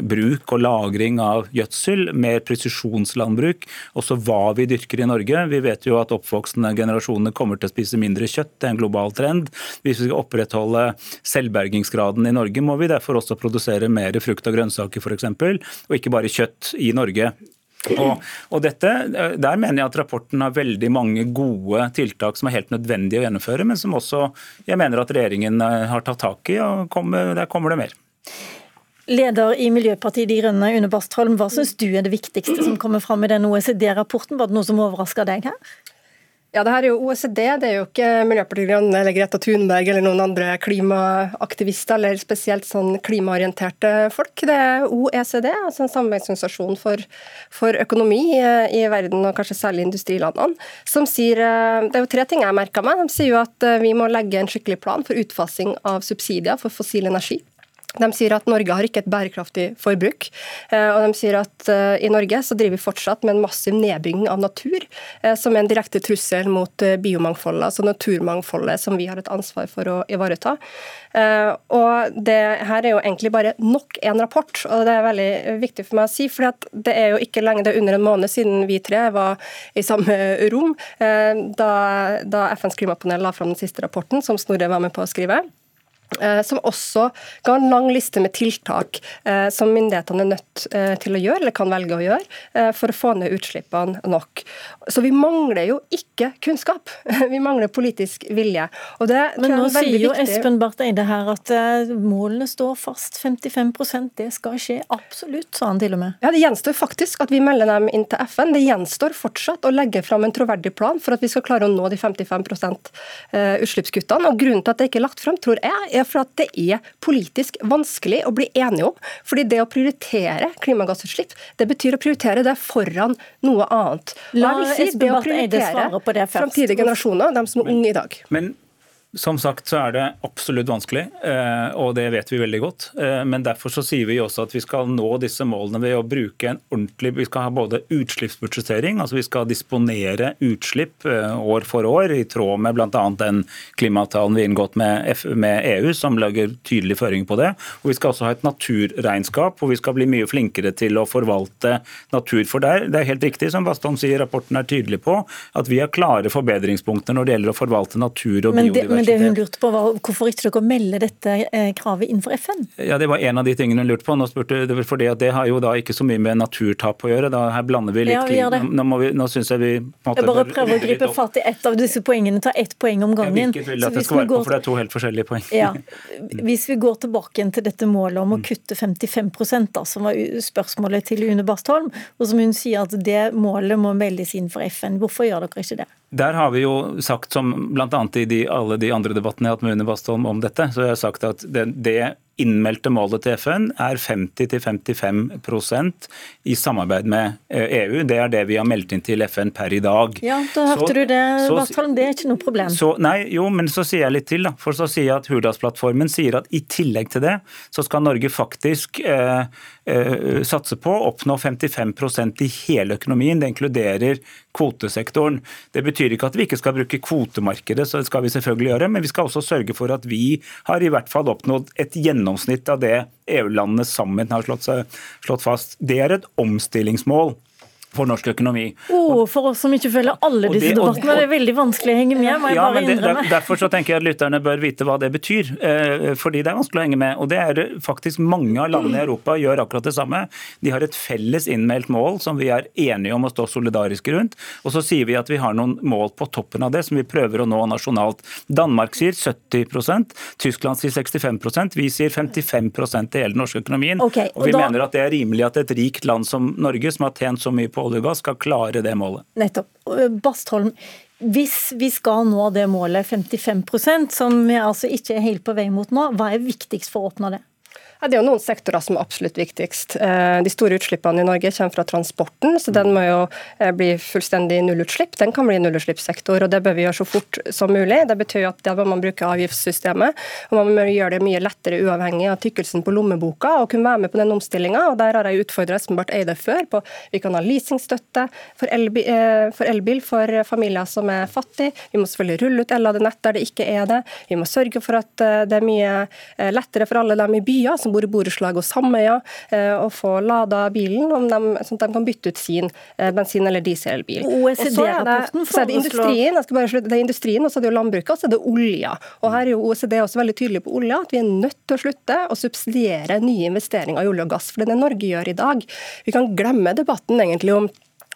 bruk og lagring av gjødsel. Mer presisjonslandbruk. Også hva vi dyrker i Norge. Vi vet jo at oppvoksende generasjoner kommer til å spise mindre kjøtt. Det er en global trend. Hvis vi skal opprettholde selvbergingsgraden i Norge, må vi derfor også produsere mer frukt og grønnsaker f.eks., og ikke bare kjøtt i Norge. Og, og dette, Der mener jeg at rapporten har veldig mange gode tiltak som er helt nødvendige å gjennomføre, men som også jeg mener at regjeringen eh, har tatt tak i, og kommer, der kommer det mer. Leder i Miljøpartiet De Grønne, Une Bastholm, hva syns du er det viktigste som kommer fram i den OECD-rapporten? Var det noe som overraska deg her? Ja, det her er jo OECD, det er jo ikke Miljøpartiet De Grønne eller Greta Thunberg eller noen andre klimaaktivister eller spesielt sånn klimaorienterte folk. Det er OECD, altså en samarbeidsorganisasjon for, for, økonomi i verden, og kanskje særlig industrilandene, som sier eh, Det er jo tre ting jeg merka meg. De sier jo at eh, vi må legge en skikkelig plan for utfasing av subsidier for fossil energi. De sier at Norge har ikke et bærekraftig forbruk. Eh, og de sier at eh, i Norge så driver vi fortsatt med en massiv nedbygging av natur, eh, som er en direkte trussel mot biomangfoldet, altså naturmangfoldet som vi har et ansvar for å ivareta. Og det her er jo egentlig bare nok en rapport, og det er veldig viktig for meg å si. For det er jo ikke lenge, det er under en måned siden vi tre var i samme rom, da, da FNs klimapanel la fram den siste rapporten, som Snorre var med på å skrive. Eh, som også ga en lang liste med tiltak eh, som myndighetene er nødt eh, til å gjøre, eller kan velge å gjøre, for å få ned utslippene nok. Så vi mangler jo ikke kunnskap. Vi mangler politisk vilje. Men nå sier jo Espen Barth Eide her at målene står fast. 55% det skal skje absolutt, sa han til og med. Ja, Det gjenstår faktisk at vi melder dem inn til FN. Det gjenstår fortsatt å legge fram en troverdig plan for at vi skal klare å nå de 55% utslippskuttene. Og Grunnen til at det ikke er lagt fram, tror jeg, er for at det er politisk vanskelig å bli enige om. Fordi det å prioritere klimagassutslipp, det betyr å prioritere det foran noe annet. La si, det å prioritere framtidige generasjoner, de som er unge i dag. Men Som sagt så er det absolutt vanskelig, eh, og det vet vi veldig godt. Eh, men derfor så sier vi også at vi skal nå disse målene ved å bruke en ordentlig Vi skal ha både utslippsbudsjettering, altså vi skal disponere utslipp eh, år for år, i tråd med bl.a. den klimaavtalen vi har inngått med, EU, som lager tydelig føring på det. Og vi skal også ha et naturregnskap, hvor vi skal bli mye flinkere til å forvalte natur. For der, det er helt riktig som Bastholm sier, rapporten er tydelig på at vi har klare forbedringspunkter når det gjelder å forvalte natur og biodiversitet men det hun lurte på var hvorfor ikke dere melder dette eh, kravet innenfor FN? Ja, Det var en av de tingene hun lurte på. Nå spurte, det, fordi at det har jo da ikke så mye med naturtap å gjøre. Da, her blander vi litt ja, vi Nå, nå, nå synes Jeg vi måte, Jeg bare prøver å gripe fatt i ett av disse poengene, ta ett poeng om gangen. Jeg vil at det skal være på, for det er to helt forskjellige poeng. Ja. Hvis vi går tilbake til dette målet om å kutte 55 da, som var spørsmålet til Une Bastholm, og som hun sier at det målet må meldes inn for FN. Hvorfor gjør dere ikke det? Der har vi jo sagt, som bl.a. i de, alle de andre debattene jeg har hatt med Une Bastholm om dette, så jeg har sagt at det, det innmeldte målet til FN er 50-55% i samarbeid med EU. Det er det vi har meldt inn til FN per i dag. Ja, da hørte så, du det, Bastholm. Det er ikke noe problem. Så, nei, jo, men så sier jeg litt til. da. For så sier jeg at Hurdalsplattformen sier at i tillegg til det, så skal Norge faktisk eh, eh, satse på å oppnå 55% i hele økonomien. Det inkluderer kvotesektoren. Det betyr ikke at vi ikke skal bruke kvotemarkedet, så det skal vi selvfølgelig gjøre, men vi skal også sørge for at vi har i hvert fall oppnådd et gjennomsnitt av det EU-landene sammen har slått, slått fast. Det er et omstillingsmål for norsk økonomi. Oh, for oss som ikke følger alle disse debattene, det er veldig vanskelig å henge med. må jeg ja, bare innrømme. Det, derfor så tenker jeg at lytterne bør vite hva det betyr. Eh, fordi det er vanskelig å henge med. Og det er faktisk mange av landene i Europa gjør akkurat det samme. De har et felles innmeldt mål som vi er enige om å stå solidariske rundt. Og så sier vi at vi har noen mål på toppen av det som vi prøver å nå nasjonalt. Danmark sier 70% Tyskland sier 65% vi sier 55 til hele den norske økonomien. Okay, og, og vi da... mener at det er rimelig at et rikt land som Norge, som har tjent så mye på olje og gass skal klare det målet. Nettopp. Bastholm, hvis vi skal nå det målet 55% som vi altså ikke er helt på vei mot nå, hva er viktigst for å oppnå det? Det er jo noen sektorer som er absolutt viktigst. Eh, de store utslippene i Norge kommer fra transporten, så den må jo eh, bli fullstendig nullutslipp. Den kan bli nullutslippssektor, og det bør vi gjøre så fort som mulig. Det betyr at da må man bruke avgiftssystemet, og man må gjøre det mye lettere uavhengig av tykkelsen på lommeboka, og kunne være med på den omstillinga. Der har jeg utfordra Espen Barth Eide før på vi kan ha leasingstøtte for elbil, eh, elbil for familier som er fattige. Vi må selvfølgelig rulle ut el nett der det ikke er det. Vi må sørge for at det er mye lettere for alle dem i byer som bor i borettslag og sameier, eh, å få lada bilen, de, sånn at de kan bytte ut sin eh, bensin- eller dieselbil. OECD-rapporten så er det industrien, jeg skal bare slutte, det er industrien, og så er det jo landbruket, og så er det olja. Og her er jo OECD også veldig tydelig på olja, at vi er nødt til å slutte å subsidiere nye investeringer i olje og gass. For det er det Norge gjør i dag. Vi kan glemme debatten egentlig om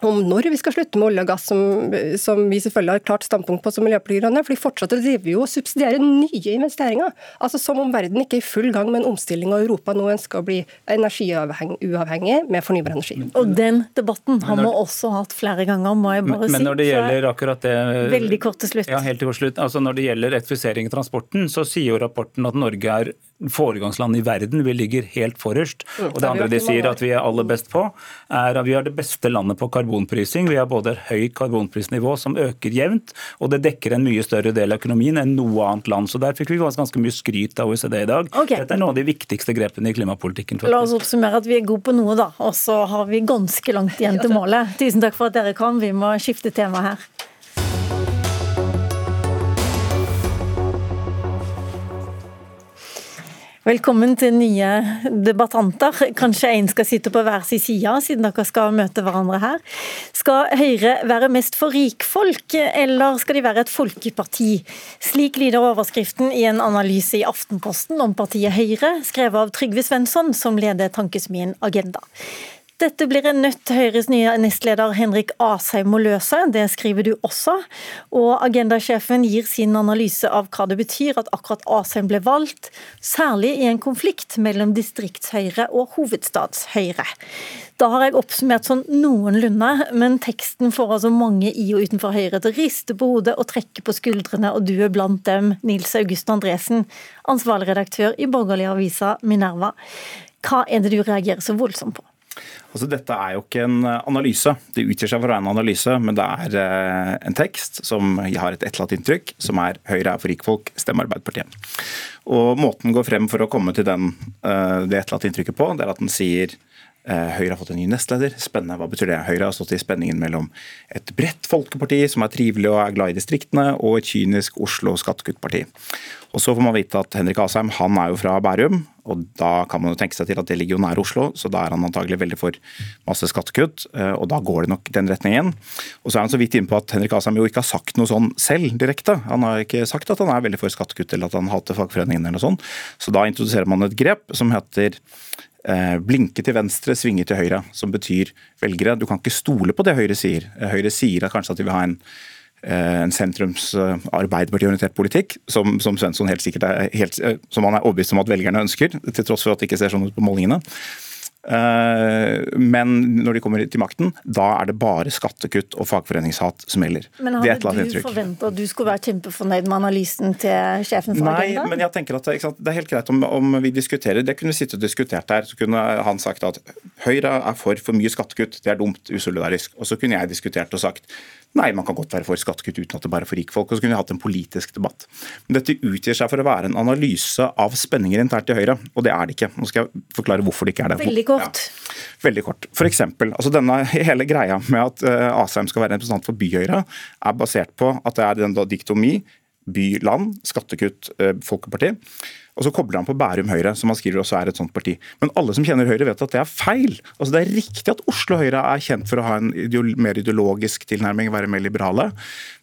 om når vi skal slutte med olje og gass, som, som vi selvfølgelig har et klart standpunkt på som Miljøpartiet De For de fortsetter å drive jo og subsidiere nye investeringer. Altså Som om verden ikke er i full gang med en omstilling, og Europa nå ønsker å bli energiuavhengig med fornybar energi. Og den debatten har vi også hatt flere ganger, må jeg bare si. Men når det gjelder akkurat det Veldig kort til slutt. Ja, helt til slutt. Altså Når det gjelder elektrifisering i transporten, så sier jo rapporten at Norge er foregangsland i verden. Vi ligger helt forrest. Og det andre de sier at vi er aller best på, er at vi er det beste landet på karbonprising. Vi har både et høyt karbonprisnivå som øker jevnt, og det dekker en mye større del av økonomien enn noe annet land. Så der fikk vi ganske mye skryt av OECD i dag. Okay. Dette er noen av de viktigste grepene i klimapolitikken. Faktisk. La oss oppsummere at vi er gode på noe, da. Og så har vi ganske langt igjen til målet. Tusen takk for at dere kom. Vi må skifte tema her. Velkommen til nye debattanter. Kanskje en skal sitte på hver sin side, siden dere skal møte hverandre her. Skal Høyre være mest for rikfolk, eller skal de være et folkeparti? Slik lyder overskriften i en analyse i Aftenposten om partiet Høyre, skrevet av Trygve Svensson, som leder tankesmien Agenda. Dette blir en nøtt Høyres nye nestleder Henrik Asheim må løse, det skriver du også. Og agendasjefen gir sin analyse av hva det betyr at akkurat Asheim ble valgt, særlig i en konflikt mellom distriktshøyre og hovedstadshøyre. Da har jeg oppsummert sånn noenlunde, men teksten får altså mange i og utenfor Høyre til å riste på hodet og trekke på skuldrene, og du er blant dem, Nils August Andresen, ansvarlig redaktør i borgerlige avisa Minerva. Hva er det du reagerer så voldsomt på? Altså, dette er jo ikke en analyse. Det utgir seg for å være en analyse, men det er eh, en tekst som har et etterlatt inntrykk, som er 'Høyre er for rikfolk, stem Arbeiderpartiet'. Og Måten går frem for å komme til den, eh, det etterlatte inntrykket på, det er at den sier eh, Høyre har fått en ny nestleder. Spennende, hva betyr det? Høyre har stått i spenningen mellom et bredt folkeparti som er trivelig og er glad i distriktene, og et kynisk Oslo skattekuttparti. Og så får man vite at Henrik Asheim han er jo fra Bærum, og da kan man jo tenke seg til at det ligger jo nær Oslo, så da er han antagelig veldig for masse skattekutt, eh, og da går det nok den retningen. Og så er han så vidt inne på at Henrik Asheim jo ikke har sagt noe sånn selv direkte. Han har ikke sagt at han er veldig for skattekutt eller at han hater fagforeningen eller noe sånt. Så da introduserer man et grep som heter eh, blinke til venstre, svinge til høyre, som betyr velgere. Du kan ikke stole på det Høyre sier. Høyre sier at kanskje at de vil ha en en sentrums arbeiderpartiorientert politikk, som, som Svensson helt sikkert er helt, som han er overbevist om at velgerne ønsker, til tross for at det ikke ser sånn ut på målingene. Men når de kommer til makten, da er det bare skattekutt og fagforeningshat som gjelder. Men hadde du forventa at du skulle være kjempefornøyd med analysen til sjefen for Nei, Agenda? men jeg tenker at sant, Det er helt greit om, om, vi diskuterer. Det kunne vi sittet og diskutert her. Så kunne han sagt at Høyre er for for mye skattekutt, det er dumt, usolidarisk. Og så kunne jeg diskutert og sagt Nei, man kan godt være for skattekutt uten at det bare er for rikfolk. Og så kunne vi hatt en politisk debatt. Men dette utgir seg for å være en analyse av spenninger internt i Høyre, og det er det ikke. Nå skal jeg forklare hvorfor det ikke er det. Veldig kort. Ja. Veldig kort. For eksempel, altså denne hele greia med at uh, Asheim skal være representant for Byhøyre, er basert på at det er den diktomi by-land, skattekutt, uh, folkeparti. Og så kobler han på Bærum Høyre, som han skriver også er et sånt parti. Men alle som kjenner Høyre vet at det er feil. Altså Det er riktig at Oslo Høyre er kjent for å ha en mer ideologisk tilnærming, være mer liberale.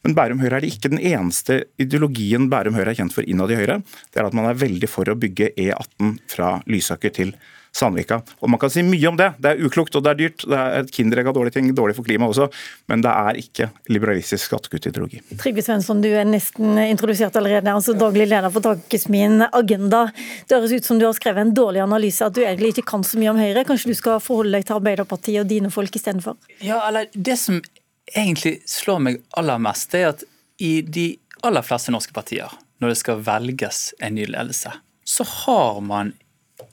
Men Bærum Høyre er det ikke den eneste ideologien Bærum Høyre er kjent for innad i Høyre. Det er at man er veldig for å bygge E18 fra Lysaker til Sandvika. Og Man kan si mye om det. Det er uklokt og det er dyrt. Det er et kinderegg av dårlige ting, dårlig for klimaet også. Men det er ikke liberalistisk skattekutt-ideologi. Trygve Svensson, du er nesten introdusert allerede. altså Daglig leder for Tankesmien Agenda. Det høres ut som du har skrevet en dårlig analyse, at du egentlig ikke kan så mye om Høyre. Kanskje du skal forholde deg til Arbeiderpartiet og dine folk istedenfor? Ja, eller det som egentlig slår meg aller mest, det er at i de aller fleste norske partier, når det skal velges en ny ledelse, så har man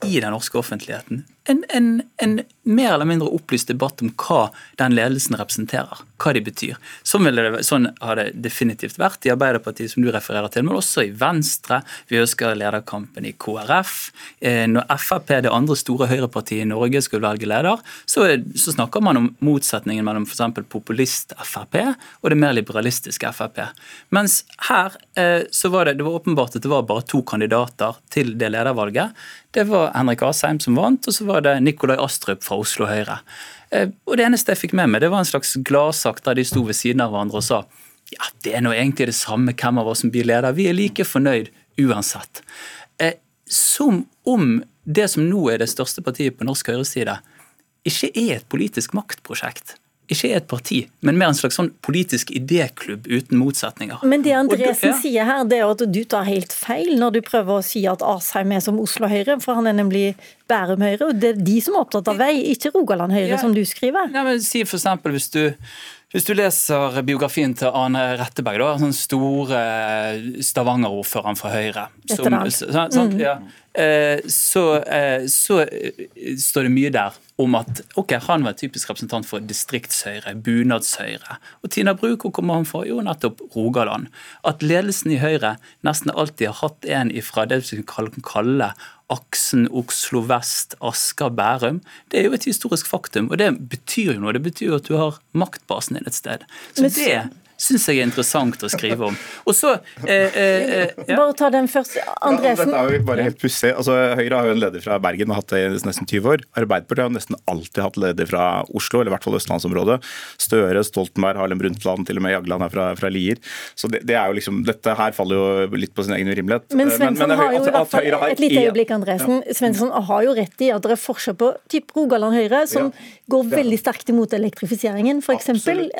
i den norske offentligheten en, en, en, mer eller mindre opplyst debatt om hva den ledelsen representerer, hva de betyr. Sånn, det, sånn har det definitivt vært i Arbeiderpartiet, som du refererer til, men også i Venstre. Vi ønsker lederkampen i KrF. Eh, når Frp, det andre store høyrepartiet i Norge, skulle velge leder, så, så snakker man om motsetningen mellom f.eks. populist-Frp og det mer liberalistiske Frp. Mens her eh, så var det, det var åpenbart at det var bare to kandidater til det ledervalget. Det var Henrik Asheim som vant, og så var det Nikolai Astrup fra Oslo Høyre. Og Det eneste jeg fikk med meg, det var en slags gladsak der de sto ved siden av hverandre og sa ja, det er nå egentlig det samme hvem av oss som blir leder, vi er like fornøyd uansett. Som om det som nå er det største partiet på norsk høyreside, ikke er et politisk maktprosjekt ikke er et parti, men mer en slags sånn politisk idéklubb uten motsetninger. Men det Andresen ja. sier her, det er at du tar helt feil når du prøver å si at Asheim er som Oslo Høyre, for han er nemlig Bærum Høyre. og Det er de som er opptatt av vei, ikke Rogaland Høyre, ja. som du skriver. Ja, men si for eksempel, hvis du hvis du leser biografien til Ane Retteberg, da, sånn store Stavanger-ordføreren fra Høyre som, så, så, mm. ja, så, så, står det mye der om at ok, han var typisk representant for distriktshøyre, bunadshøyre. Og Tina Bru, hvor kommer han fra? Jo, nettopp Rogaland. At ledelsen i Høyre nesten alltid har hatt en ifra det vi kan kalle aksen Oslo vest, Asker, Bærum. Det er jo et historisk faktum, og det betyr jo noe. Det betyr jo at du har maktbasen din et sted. Så det syns jeg er interessant å skrive om. Og så eh, eh, ja. Bare ta den først. Andresen. Ja, dette er jo bare helt pussig. Altså, Høyre har jo en leder fra Bergen og hatt det i nesten 20 år. Arbeiderpartiet har nesten alltid hatt leder fra Oslo, eller i hvert fall østlandsområdet. Støre, Stoltenberg, Harlem Brundtland, til og med Jagland er fra, fra Lier. Så det, det, er jo liksom, Dette her faller jo litt på sin egen urimelighet. Men Svensson har jo i hvert fall et lite øyeblikk, Andresen. Ja. Svensson har jo rett i at det er forskjell på typ Rogaland Høyre, som ja. går veldig sterkt imot elektrifiseringen, f.eks.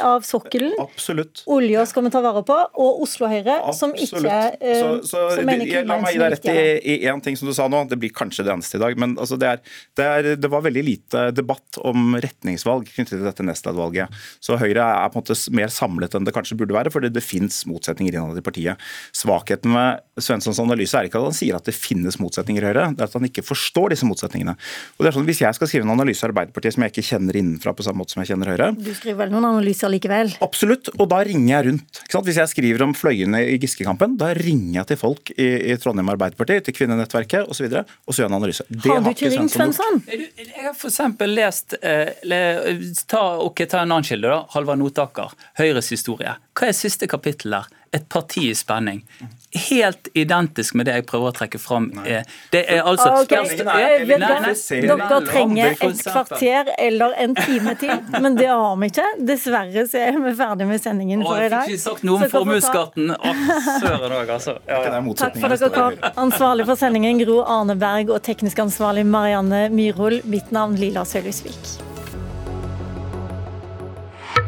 av sokkelen. Absolutt. Olja skal vi ta vare på, og Oslo Høyre, som ikke eh, så, så, som mener jeg, La meg gi deg rett i én ting som du sa nå. Det blir kanskje det eneste i dag. Men altså, det, er, det, er, det, var veldig lite debatt om retningsvalg knyttet til dette Nestlad-valget. Så Høyre er på en måte mer samlet enn det kanskje burde være, fordi det finnes motsetninger innad i partiet. Svakheten med Svenssons analyse er ikke at han sier at det finnes motsetninger i Høyre, det er at han ikke forstår disse motsetningene. Og det er sånn, Hvis jeg skal skrive en analyse av Arbeiderpartiet som jeg ikke kjenner innenfra på samme måte som jeg kjenner Høyre Du skriver vel noen analyser likevel? Absolutt, og da ringer jeg rundt. Hvis jeg skriver om fløyene i Giske-kampen, da ringer jeg til folk i, i Trondheim Arbeiderparti, til Kvinnenettverket osv., og, og så gjør jeg en analyse. Det har du ikke ringt Svensson? Jeg har f.eks. lest eh, ta, okay, ta en annen kilde, da. Halvard Notaker. Høyres historie. Hva er siste kapittel der? Et parti i spenning helt identisk med det jeg prøver å trekke fram. Det er altså okay. Dere trenger et kvarter eller en time til, men det har vi ikke. Dessverre så er vi ferdig med sendingen for i dag. Jeg fikk ikke sagt noe om formuesskatten. Søren òg, altså. Takk for dere kom. Ansvarlig for sendingen Gro Arneberg og teknisk ansvarlig Marianne Myrhol. Mitt navn Lila Sølhusvik.